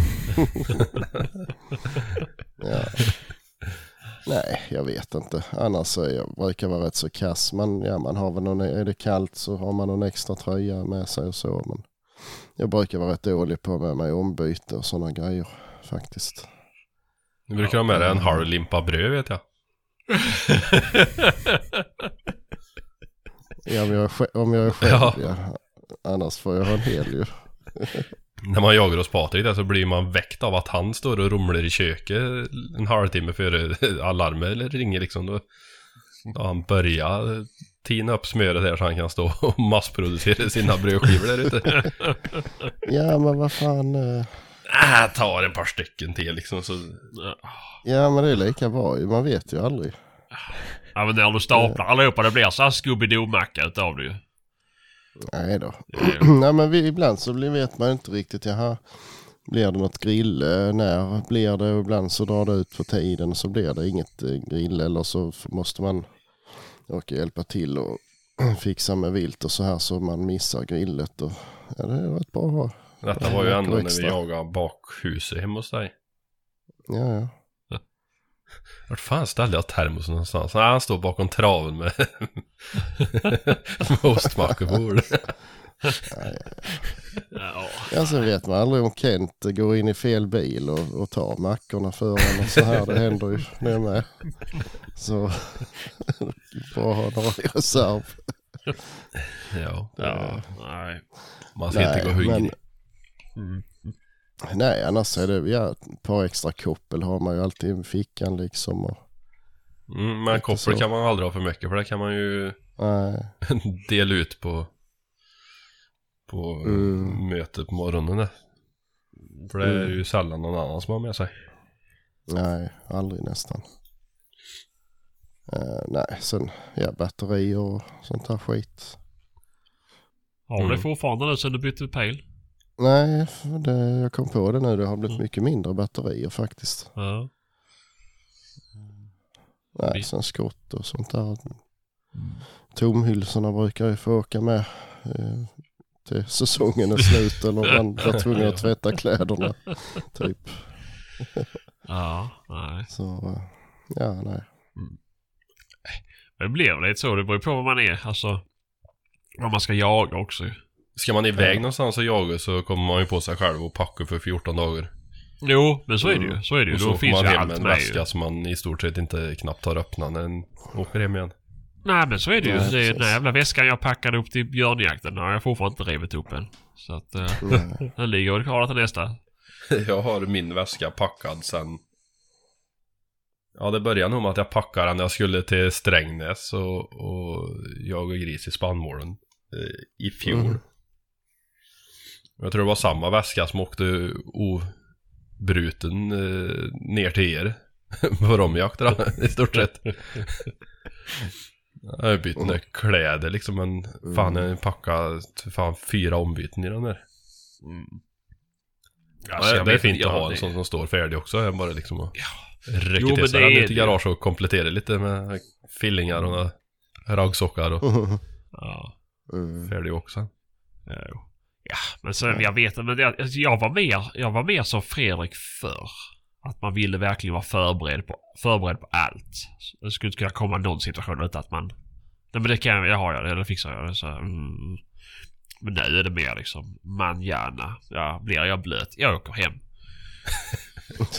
ja. Nej, jag vet inte. Annars så är jag, brukar vara rätt så kass. Man, ja, man har väl någon, är det kallt så har man någon extra tröja med sig och så. Men jag brukar vara rätt dålig på med mig ombyte och sådana grejer faktiskt. Du brukar ha med dig en halv limpa bröd vet jag. Ja, om jag är, sj- om jag är själv Ja. ja. Annars får jag ha en hel ju. När man jagar hos Patrik där så blir man väckt av att han står och rumlar i köket en halvtimme före alarmet ringer liksom. Då, då han börjar tina upp smöret där så han kan stå och massproducera sina brödskivor där ute. Ja, men vad fan. eh, Äh, tar en par stycken till liksom så... Ja, men det är lika bra ju. Man vet ju aldrig. Ja men när du staplar allihopa det blir så här Scooby-Doo-macka utav det ju. Nej då. Nej men vi, ibland så vet man inte riktigt, jaha, blir det något grill? Eh, När blir det? Och ibland så drar det ut på tiden och så blir det inget eh, grill eller så måste man åka och hjälpa till och fixa med vilt och så här så man missar grillet. Och, ja, det är rätt bra. Detta var ju ändå när vi jagade bakhuset hemma hos dig. Ja, ja. Vart fan ställde jag termosen någonstans? Nej, han står bakom traven med, med bordet. ja. Ja, sen vet man aldrig om Kent går in i fel bil och, och tar mackorna för och så här. Det händer ju det med. Så bra att ha några i reserv. Ja, ja, nej. man ska inte gå hungrig. Mm. Nej, annars är det ja, ett par extra koppel har man ju alltid i fickan liksom. Och, Mm, men koppel kan man aldrig ha för mycket för det kan man ju nej, dela ut på på Mm. mötet på morgonen. där. För det är ju sällan någon annan som har med sig. nej, aldrig nästan. Eh, nej, sen ja, batterier och sånt här skit. Har du det Mm. fortfarande nu sen du bytte pejl? Nej, det, jag kom på det nu. Det har blivit mycket mindre batterier faktiskt. Ja. Nej, sen skott och sånt där. Tomhylsorna brukar jag få åka med eh, till säsongen är slut eller man blir tvungen att tvätta kläderna. Typ. Ja, nej. Så ja, nej. Det blir lite så. Det beror på vad man är. Alltså. Vad man ska jaga också. Ska man iväg någonstans och jaga så kommer man ju på sig själv och packa för 14 dagar. Jo, men så är det ju. Så är det ju. Och så Då får finns man ju hem allt med en väska ju. som man i stort sett inte knappt har öppnat när den åker hem igen. Nej men så är det ju. Nej, det är den här jävla väskan jag packade upp till björnjakten. har jag fortfarande inte rivit upp än. Så att eh, den ligger väl kvar till nästa. Jag har min väska packad sen... Ja, det började nog med att jag packade den när jag skulle till Strängnäs och, och jag och gris i spannmålen eh, i fjol. Mm. Jag tror det var samma väska som åkte obruten eh, ner till er på romjakter i stort sett. Jag har bytt några kläder liksom men fan jag packade fan fyra ombyten i den där. Alltså, Ja, det är fint inte, att ha en sån som står färdig också. Jag bara liksom Jo, men till sig den ut i det. garage och komplettera lite med fillingar och några raggsockar och Ja. Mm. färdig också. Ja, jo. Ja, men sen jag vet men jag, alltså, jag var mer, jag var mer som Fredrik förr. Att man ville verkligen vara förberedd på, förberedd på allt. Det skulle inte kunna komma någon situation utan att man Nej men det kan jag, jag har jag det, det fixar jag. Det, så, mm. Men nu är det mer liksom manjana. Ja, blir jag blöt, jag åker hem.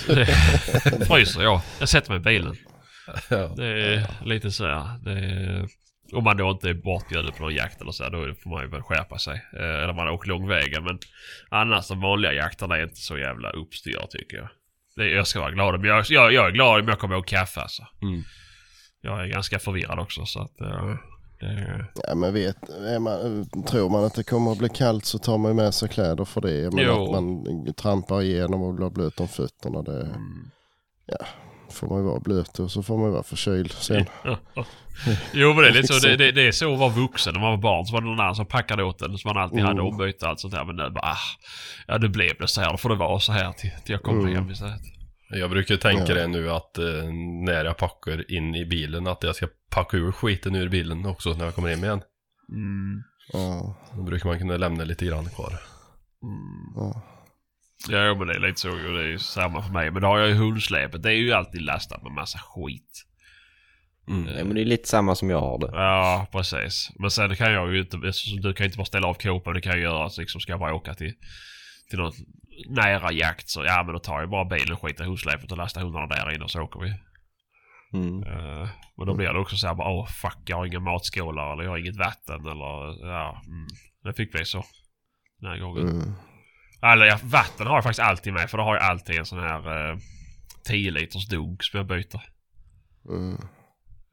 Det- Fryser jag. Jag sätter mig i bilen. Det är lite så här. Det är, om man då inte är bortbjuden på någon jakt eller så här, då får man ju väl skärpa sig. Eh, Eller man åker långväga. Men annars de vanliga jakterna är inte så jävla uppstyrda tycker jag. Det, jag ska vara glad om jag, jag, jag är glad om jag kommer ihåg kaffe alltså. Mm. Jag är ganska förvirrad också så att eh, det, Ja men vet, är man, tror man att det kommer att bli kallt så tar man ju med sig kläder för det. Men Jo. att man trampar igenom och blir blöt om fötterna det Mm. Får man ju vara blöt och så får man ju vara förkyld sen. Jo men det är lite så. Det, det, det är så att vara vuxen. När man var barn så var det någon annan som packade åt en. Så man alltid hade Mm. ombyte och allt sånt där. Men nu bara ah, Ja det blev det så här. Då får det vara så här till, till jag kommer Mm. hem istället. Jag brukar tänka Ja. det nu att eh, när jag packar in i bilen att jag ska packa ur skiten ur bilen också när jag kommer hem igen. Mm. Ja, Då brukar man kunna lämna lite grann kvar. Mm. ja. Ja men det är lite så. Det är ju samma för mig. Men då har jag ju hundsläpet. Det är ju alltid lastat med massa skit. Mm. Ja, men det är lite samma som jag har det. Ja precis. Men sen kan jag ju inte. Du kan ju inte bara ställa av kåpan. Det kan jag göra. Så liksom ska jag bara åka till. Till någon nära jakt. Så ja men då tar jag bara bilen, skiter i hundsläpet och lastar hundarna där inne och så åker vi. Mm. Eh, men då blir det också så här bara åh fuck jag har inga matskålar eller jag har inget vatten eller ja. Mm. Det fick bli så. Den här gången. Mm. Eller ja, vatten har jag faktiskt alltid med för då har jag alltid en sån här eh, 10 liters dunk som jag byter. Mm.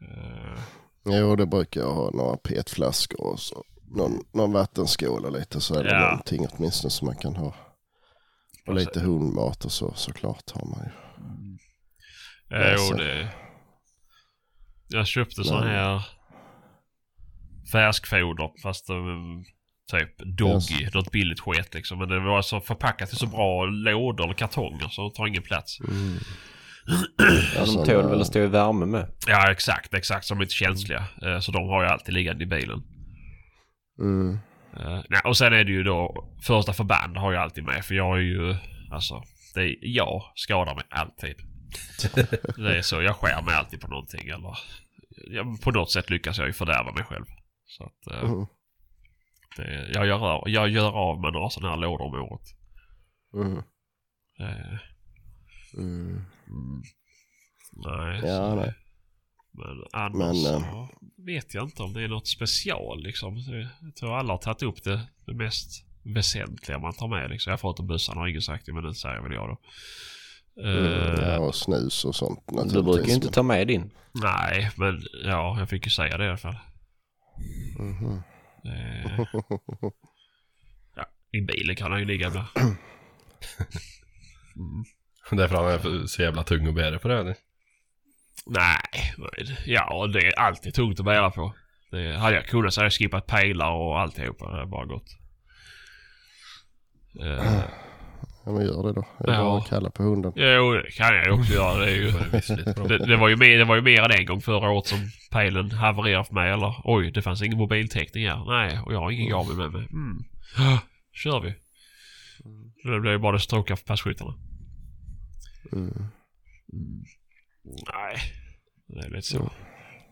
Eh, Jo det brukar jag ha några petflaskor och så någon, någon vattenskål och lite så är det Ja. någonting åtminstone som man kan ha. Och lite hundmat och så såklart har man ju. eh, jo, Alltså. det... Jag köpte sån här färskfoder fast um, typ doggy. Något billigt skit liksom. Men det var så förpackat i så bra lådor eller kartonger så det tar ingen plats. Mm. Ja, de tål väl att stå i värme med. Ja exakt, exakt. Som är inte känsliga. Eh, så de har jag alltid liggande i bilen. Mm. Uh, nej, och sen är det ju då första förband har jag alltid med för jag är ju alltså det är, jag skadar mig alltid. det är så, jag skär mig alltid på någonting eller ja, på något sätt lyckas jag ju fördärva mig själv. Så att eh, Mm. Det, jag, gör, av- jag gör av med några sådana här lådor om året. Mm. Eh, Mm. mm, nej. Ja, så, nej. Men annars Men, så eh, vet jag inte om det är något special liksom. Jag tror alla har tagit upp det, det mest väsentliga man tar med liksom. Jag har fått en bössan har ingen sagt det men den säger väl jag då. Mm. Eh, Ja, och snus och sånt Du brukar ju inte ta med din. Nej, men ja, jag fick ju säga det i alla fall. Mhm. Eh, ja, I bilen kan han ju ligga ibland. Mm. Därför han är så jävla tung att bära på det. eller? Nej, ja det är alltid tungt att bära på. Det, hade jag kunnat så hade jag skippat pejlar och alltihopa. Det hade bara gått. Eh, Ja men gör det då. Jag Ja. bara kalla på hunden. jo, det kan jag ju också göra. Det, är ju, det, det, var ju mer, det var ju mer än en gång förra året som pejlen havererade för mig. Eller oj, det fanns ingen mobiltäckning här. Nej, och jag har ingen Garmin med mig. Mm. kör vi. Det blev ju bara det så tråkiga för passkyttarna. Mm. Mm. Nej, det är lite så.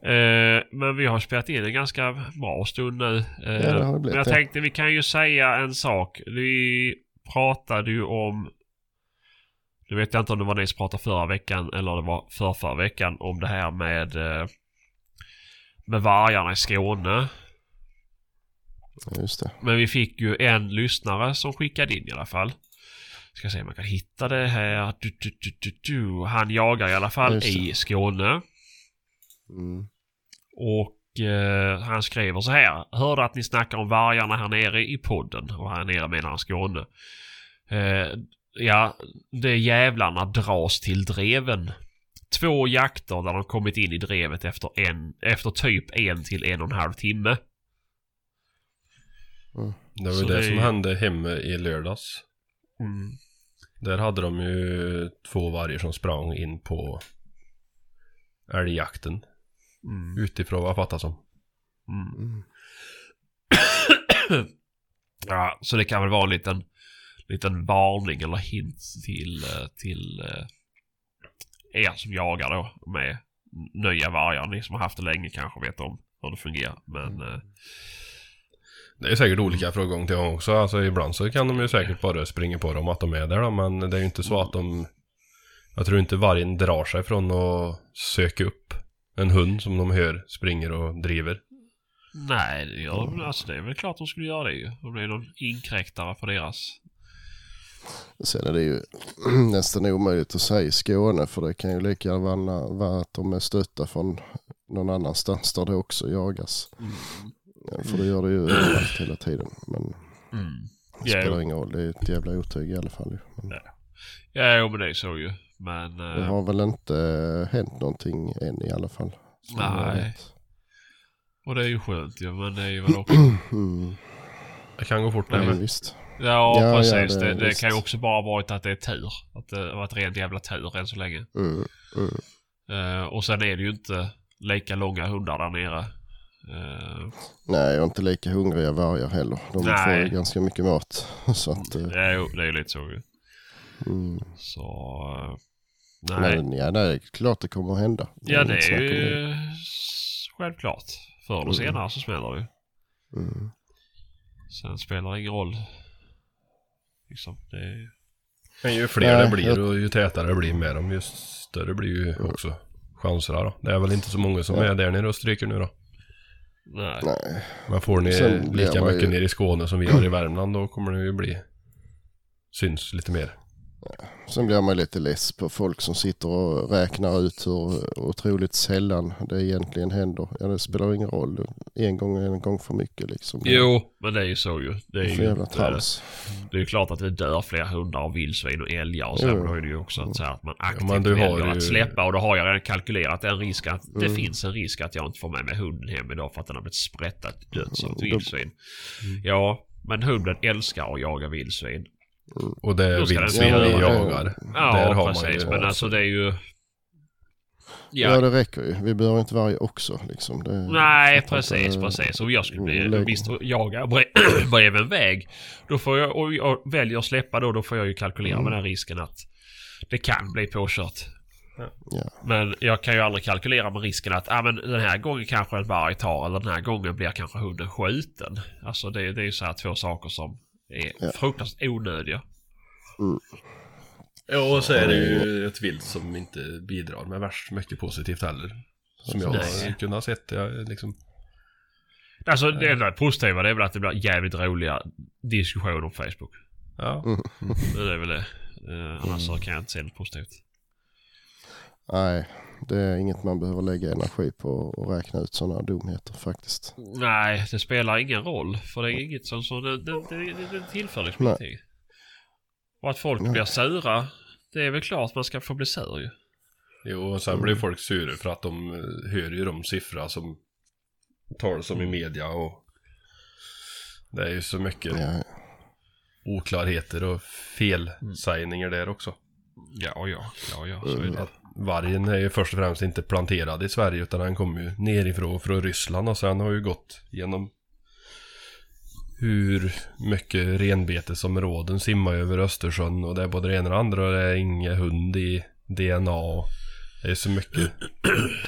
Eh, men vi har spelat in en ganska bra stund nu. Eh, Ja, det har det blivit, men jag ja. tänkte vi kan ju säga en sak. Vi pratade ju om... Nu vet jag inte om det var ni som pratade förra veckan eller det var för förra veckan om det här med... Eh, med vargarna i Skåne. Just det. Men vi fick ju en lyssnare som skickade in i alla fall. Ska se om man kan hitta det här. Du, du, du. Han jagar i alla fall i Skåne. Mm. Och eh, han skriver så här. Hörde att ni snackar om vargarna här nere i podden. Och här nere menar han Skåne. Eh, ja, det jävlarna dras till dreven. Två jakter där de kommit in i drevet efter, en, efter typ en till en och en halv timme. Det var ju det, det är som hände hemma i lördags. Mm. Där hade de ju två vargar som sprang in på älgjakten. Mm. Utifrån vad jag fattar som. Mm. Mm. Ja, så det kan väl vara en liten, liten varning eller hint till, eh, till eh, er som jagar då med nya vargar. Ni som har haft det länge kanske vet om hur det fungerar. Men eh, Det är säkert olika från gång till gång också. Alltså ibland så kan de ju säkert bara springa på dem att de är där då, men det är ju inte så att de... Jag tror inte vargen drar sig från att söka upp en hund som de hör springer och driver. nej, det, de- alltså, det är väl klart de skulle göra det ju. Det är någon inkräktare på deras. Sen är det ju nästan omöjligt att säga i Skåne för det kan ju lika gärna vara att de är stötta från någon annanstans där det också jagas. Ja, För det gör det ju överallt hela tiden. Men det Ja, spelar jo. ingen roll, det är ett jävla otyg i alla fall. Men Ja, jo, men det är så ju. Men... det eh, har väl inte eh, hänt någonting än i alla fall. Nej. Och det är ju skönt ju, men det är ju väl också... Mm. Det kan gå fort det Ja, med. visst. Ja, Ja, precis. ja, det, det- det, kan ju också bara varit att det är tur. Att det har varit rent jävla tur än så länge. Mm. Mm. Eh, och sen är det ju inte lika långa hundar där nere. Eh, Nej, och inte lika hungriga vargar heller. De Nej. får ju ganska mycket mat. Så att, eh, ja, jo, det är ju lite så ju. mm. Så... nej. Men ja, det är klart det kommer att hända. ja, det är ju s- självklart. Förr eller Mm. senare så smäller det ju. Mm. Sen spelar det ingen roll. Liksom, det är... Men ju fler Nej, det blir jag- och ju tätare det blir med dem, ju större blir ju också chanserna då. Det är väl inte så många som Ja. är där nere och stryker nu då. Nej. Nej, Men får ni Sen lika man ju- mycket nere i Skåne som vi har i Värmland då kommer det ju bli syns lite mer. Sen blir man lite less på folk som sitter och räknar ut hur otroligt sällan det egentligen händer. Ja, det spelar ingen roll. En gång är en gång för mycket liksom. Jo, men det är ju så ju. Det Det är för ju jävla inte- trams. Det är ju klart att det dör fler hundar och vildsvin och älgar och så. Jo. Men då är det ju också att, så här, att man aktivt har väljer ju- att släppa. Och då har jag redan kalkylerat en risk att det Mm. finns en risk att jag inte får med mig hunden hem idag för att den har blivit sprättad till döds av ett Mm, vildsvin. Ja, men hunden älskar att jaga vildsvin. Och det den vildsvin vi Ja, jagar. Ja, där har precis. man ju... men alltså det är ju... Ja. Ja, det räcker ju. Vi behöver inte varje också liksom. Det, Nej, precis, inte- precis. Och jag skulle bli, Lägg- visst jaga bre- bredvid en väg. Då får jag, och jag väljer att släppa då, då får jag ju kalkylera Mm. med den risken att det kan bli påkört. Ja. Men jag kan ju aldrig kalkylera med risken att ah, men den här gången kanske en varg tar eller den här gången blir kanske hunden skjuten. Alltså det, det är ju så här två saker som är Ja. fruktansvärt onödiga. Ja, och så är det ju ett vilt som inte bidrar med värst mycket positivt heller. Som jag Nej. har kunnat sett. Jag, liksom, Alltså det enda positiva det är väl att det blir jävligt roliga diskussioner på Facebook. ja. Mm. Det är väl det. Eh, annars så kan jag inte se något positivt. Nej, det är inget man behöver lägga energi på och räkna ut sådana dumheter faktiskt. Nej, det spelar ingen roll. För det är inget som... som det, det, det, det tillför liksom Nej. ingenting. Och att folk Nej. blir sura. Det är väl klart man ska få bli sur ju. Jo, och sen blir folk sura för att de eh, hör ju de siffror som talas om i media och det är ju så mycket Ja, oklarheter och felsägningar där också. Ja, ja, ja, ja. Så är det. Vargen är ju först och främst inte planterad i Sverige utan den kommer ju nerifrån från Ryssland och sen har ju gått genom hur mycket renbetesområden simmar över Östersjön och det är både det ena och det andra och det är ingen hund i DNA och det är så mycket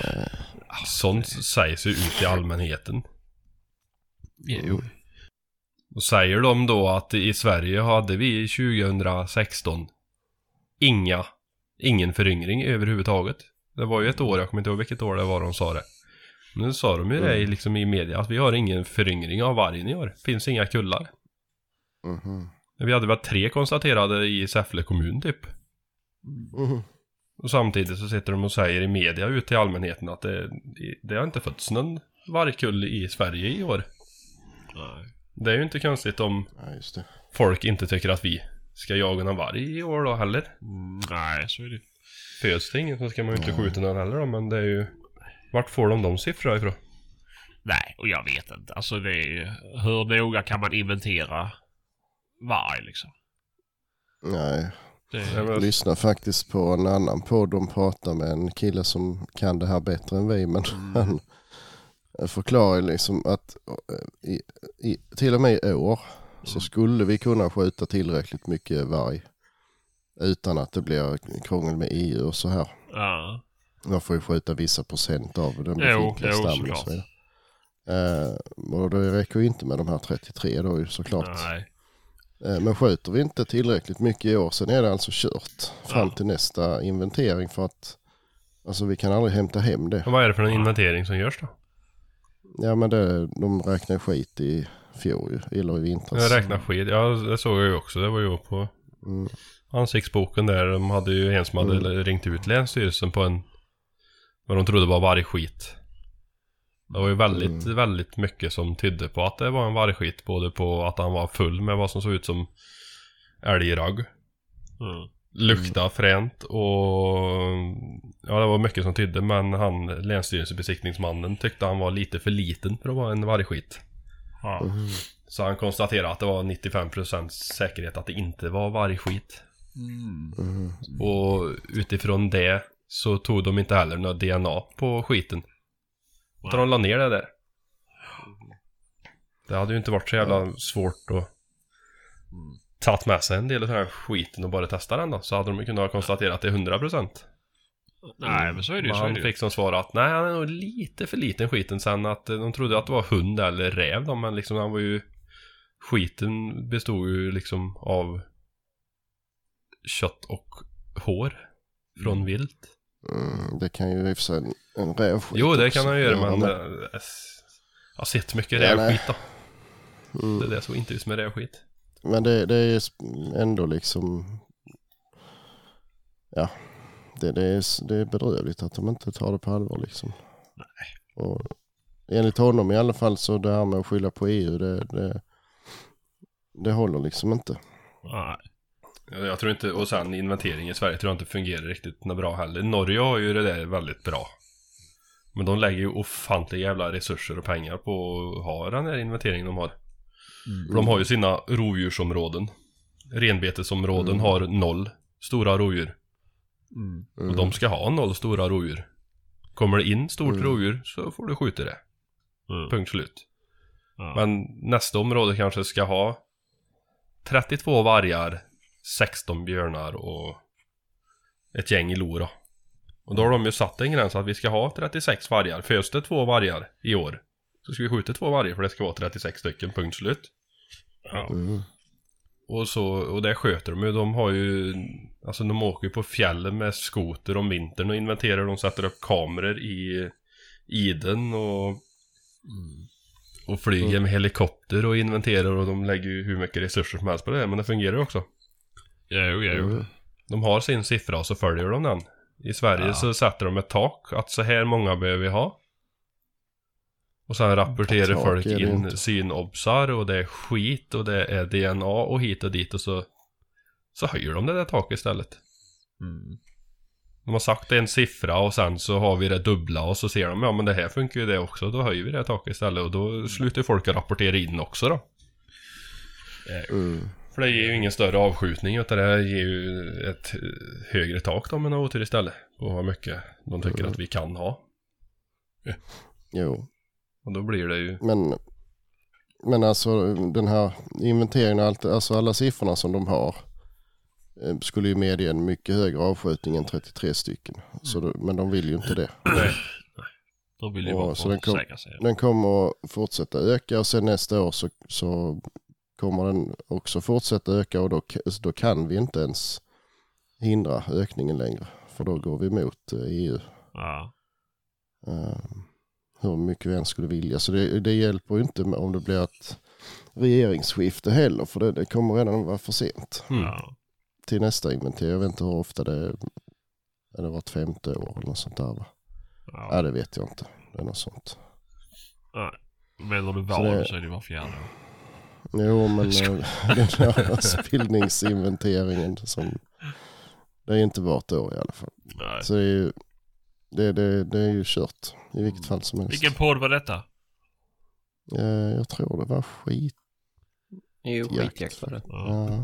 sånt sägs ju ut i allmänheten. Jo. Och säger de då att i Sverige hade vi 2016 inga, ingen föryngring överhuvudtaget. Det var ju ett år, jag kommer inte ihåg vilket år det var de sa det. Nu sa de ju det i- liksom i media att vi har ingen föryngring av vargen i år. Finns inga kullar. mhm. Vi hade väl tre konstaterade i Säffle kommun typ. Mhm. Och samtidigt så sitter de och säger i media ut till allmänheten att det, det har inte fötts någon vargkull i Sverige i år. Nej. Det är ju inte konstigt om Ja, det. folk inte tycker att vi ska jaga någon varg i år då heller. Mm, nej, så är det. Föds det ingen så ska man ju inte skjuta någon heller då, men det är ju... Vart får de de siffrorna ifrån? Nej, och jag vet inte. Alltså det är ju... Hur noga kan man inventera varg liksom? Nej, Det, jag lyssnade faktiskt på en annan podd. De pratade med en kille som kan det här bättre än vi. Men han förklarar liksom att eh, i, i, till och med i år så skulle vi kunna skjuta tillräckligt mycket varg. Utan att det blir krångel med EU och så här. ja. Man får ju skjuta vissa procent av den befintliga stammen och så vidare. Eh, och det räcker ju inte med de här 33 då ju såklart. Nej. Eh, men skjuter vi inte tillräckligt mycket i år sen är det alltså kört fram Ja. till nästa inventering för att alltså vi kan aldrig hämta hem det. Men vad är det för en inventering som görs då? Ja men det, de räknar skit i fjol ju, eller i vintras. Jag räknar skit. Ja, det såg jag ju också. Det var ju på Mm. ansiktsboken där. De hade ju en som hade ringt ut Länsstyrelsen på en vad de trodde var vargskit. Det var ju väldigt, väldigt mycket som tydde på att det var en vargskit. Både på att han var full med vad som såg ut som älgragg. Mm. Lukta fränt och ja det var mycket som tydde men han länsstyrelsebesiktningsmannen tyckte han var lite för liten för att vara en vargskit. Ja. Så han konstaterade att det var 95% säkerhet att det inte var vargskit. Mm. Och utifrån det så tog de inte heller några DNA på skiten. Utan de la ner det där. Det hade ju inte varit så jävla svårt att tagit med sig en del av den här skiten och bara testa den då. Så hade de ju kunnat konstatera att det är 100%. Nej men så är det ju. Men Så är han det ju. fick som svar att nej han är nog lite för liten skiten sen att eh, de trodde att det var hund eller räv då men liksom han var ju Skiten bestod ju liksom av Kött och hår Från Mm. vilt Mm, det kan ju i och för sig en, en rävskit Jo det också kan han göra men eh, Jag har sett mycket Ja, rävskit då Mm. Det är det som inte just med rävskit Men det, det är ändå liksom... Ja, det, det, är, det är bedrövligt att de inte tar det på allvar liksom. Nej. Och enligt honom i alla fall så det här med att skylla på EU det, det, det håller liksom inte. Nej. Jag tror inte, och sen inventering i Sverige tror jag inte fungerar riktigt bra heller. Norge har ju det där väldigt bra. Men de lägger ju ofantliga jävla resurser och pengar på att ha den här inventeringen de har. För de har ju sina rovdjursområden. Renbetesområden har noll stora rovdjur. Mm. Och de ska ha noll stora rovdjur. Kommer det in stort Mm. rovdjur så får du skjuta det. Mm. Punkt slut. Ja. Men nästa område kanske ska ha 32 vargar, 16 björnar och ett gäng lora. Och då har de ju satt en gräns att vi ska ha 36 vargar. Föds det två vargar i år så ska vi skjuta två vargar för det ska vara 36 stycken, punkt slut. Ja. Mm. Och, så, och det sköter de ju. De har ju, alltså de åker ju på fjällen med skoter om vintern och inventerar. De sätter upp kameror i iden och och flyger med helikopter och inventerar och de lägger ju hur mycket resurser som helst på det här, men det fungerar ju också. Jo, jo. Mm. De har sin siffra och så följer de den. I Sverige Ja. så sätter de ett tak, att så här många behöver vi ha. Och sen rapporterar folk in synobsar och det är skit och det är DNA och hit och dit och så Så höjer de det där taket istället. Mm. De har sagt en siffra och sen så har vi det dubbla och så ser de ja men det här funkar ju det också. Då höjer vi det taket istället och då slutar folk att rapportera in också då. Mm. För det ger ju ingen större avskjutning utan det ger ju ett eh, högre tak då med otur istället. På hur mycket de tycker att vi kan ha. Jo, Och då blir det ju... men, men alltså den här inventeringen och allt, alltså alla siffrorna som de har eh, skulle ju medge en mycket högre avskjutning än 33 stycken. Så då, men de vill ju inte det. Nej. De vill ju Ja, bara så den kom- sig. Den kommer att fortsätta öka och sen nästa år så, så kommer den också fortsätta öka och då, då kan vi inte ens hindra ökningen längre. För då går vi emot eh, EU. Ja. eh, hur mycket vi än skulle vilja. Så det, det hjälper ju inte med om det blir ett regeringsskifte heller. För det, det kommer redan vara för sent Mm. Till nästa inventering. Jag vet inte hur ofta det är. Är det vart femte år eller något sånt där va? Ja. Ja det vet jag inte. Det är något sånt. Menar du Så val det- så är det var fjärde år. Jo men eh, den här spillningsinventeringen som det är inte vart år i alla fall. Nej. Så det är ju, det, det, det är ju kört i vilket fall som helst. Vilken podd var detta? Eh, jag tror det var skit. Jo, Jakt. skitjakt var det. Ja.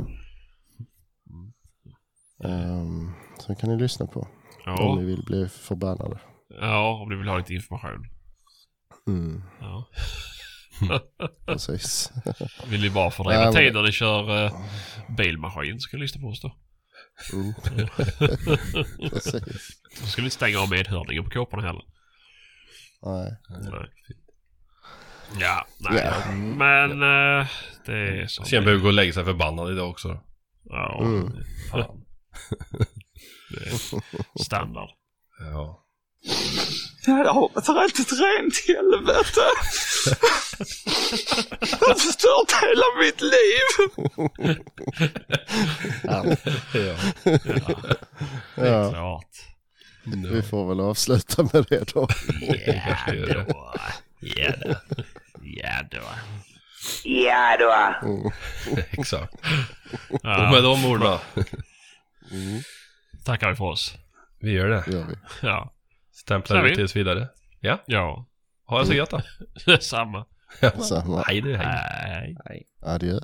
Um, så kan ni lyssna på om Ja. ni vill bli förbannade. ja, om du vill ha lite information. Mm, Ja. precis. Vill ni bara fördriva Ja, men- tid när ni kör uh, bilmaskin så kan ni lyssna på oss då. Mm. precis. Så ska ni stänga av medhörningen på kåporna heller. Nej. Nej. Ja, nej. Ja. Men eh, det är så. Sen behöver gå och lägga sig förbannad idag också då. Ja, Mm. fan. Det är standard. Ja. Ja, det har varit ett rent helvete. Jag har förstört hela mitt liv. Ja. ja. Det är Ja, klart. vi får väl avsluta med det då. Ja då. Ja då. Ja då. Ja då. Mm. Exakt. Och Ja, med de orden, Mm, tackar vi för oss. vi gör det. det gör vi. Ja. Stämplar ut tills vidare. Ja, Ja. ha det så gött då. Samma. Samma. Hej du, hej. Nej. Nej. Adjö.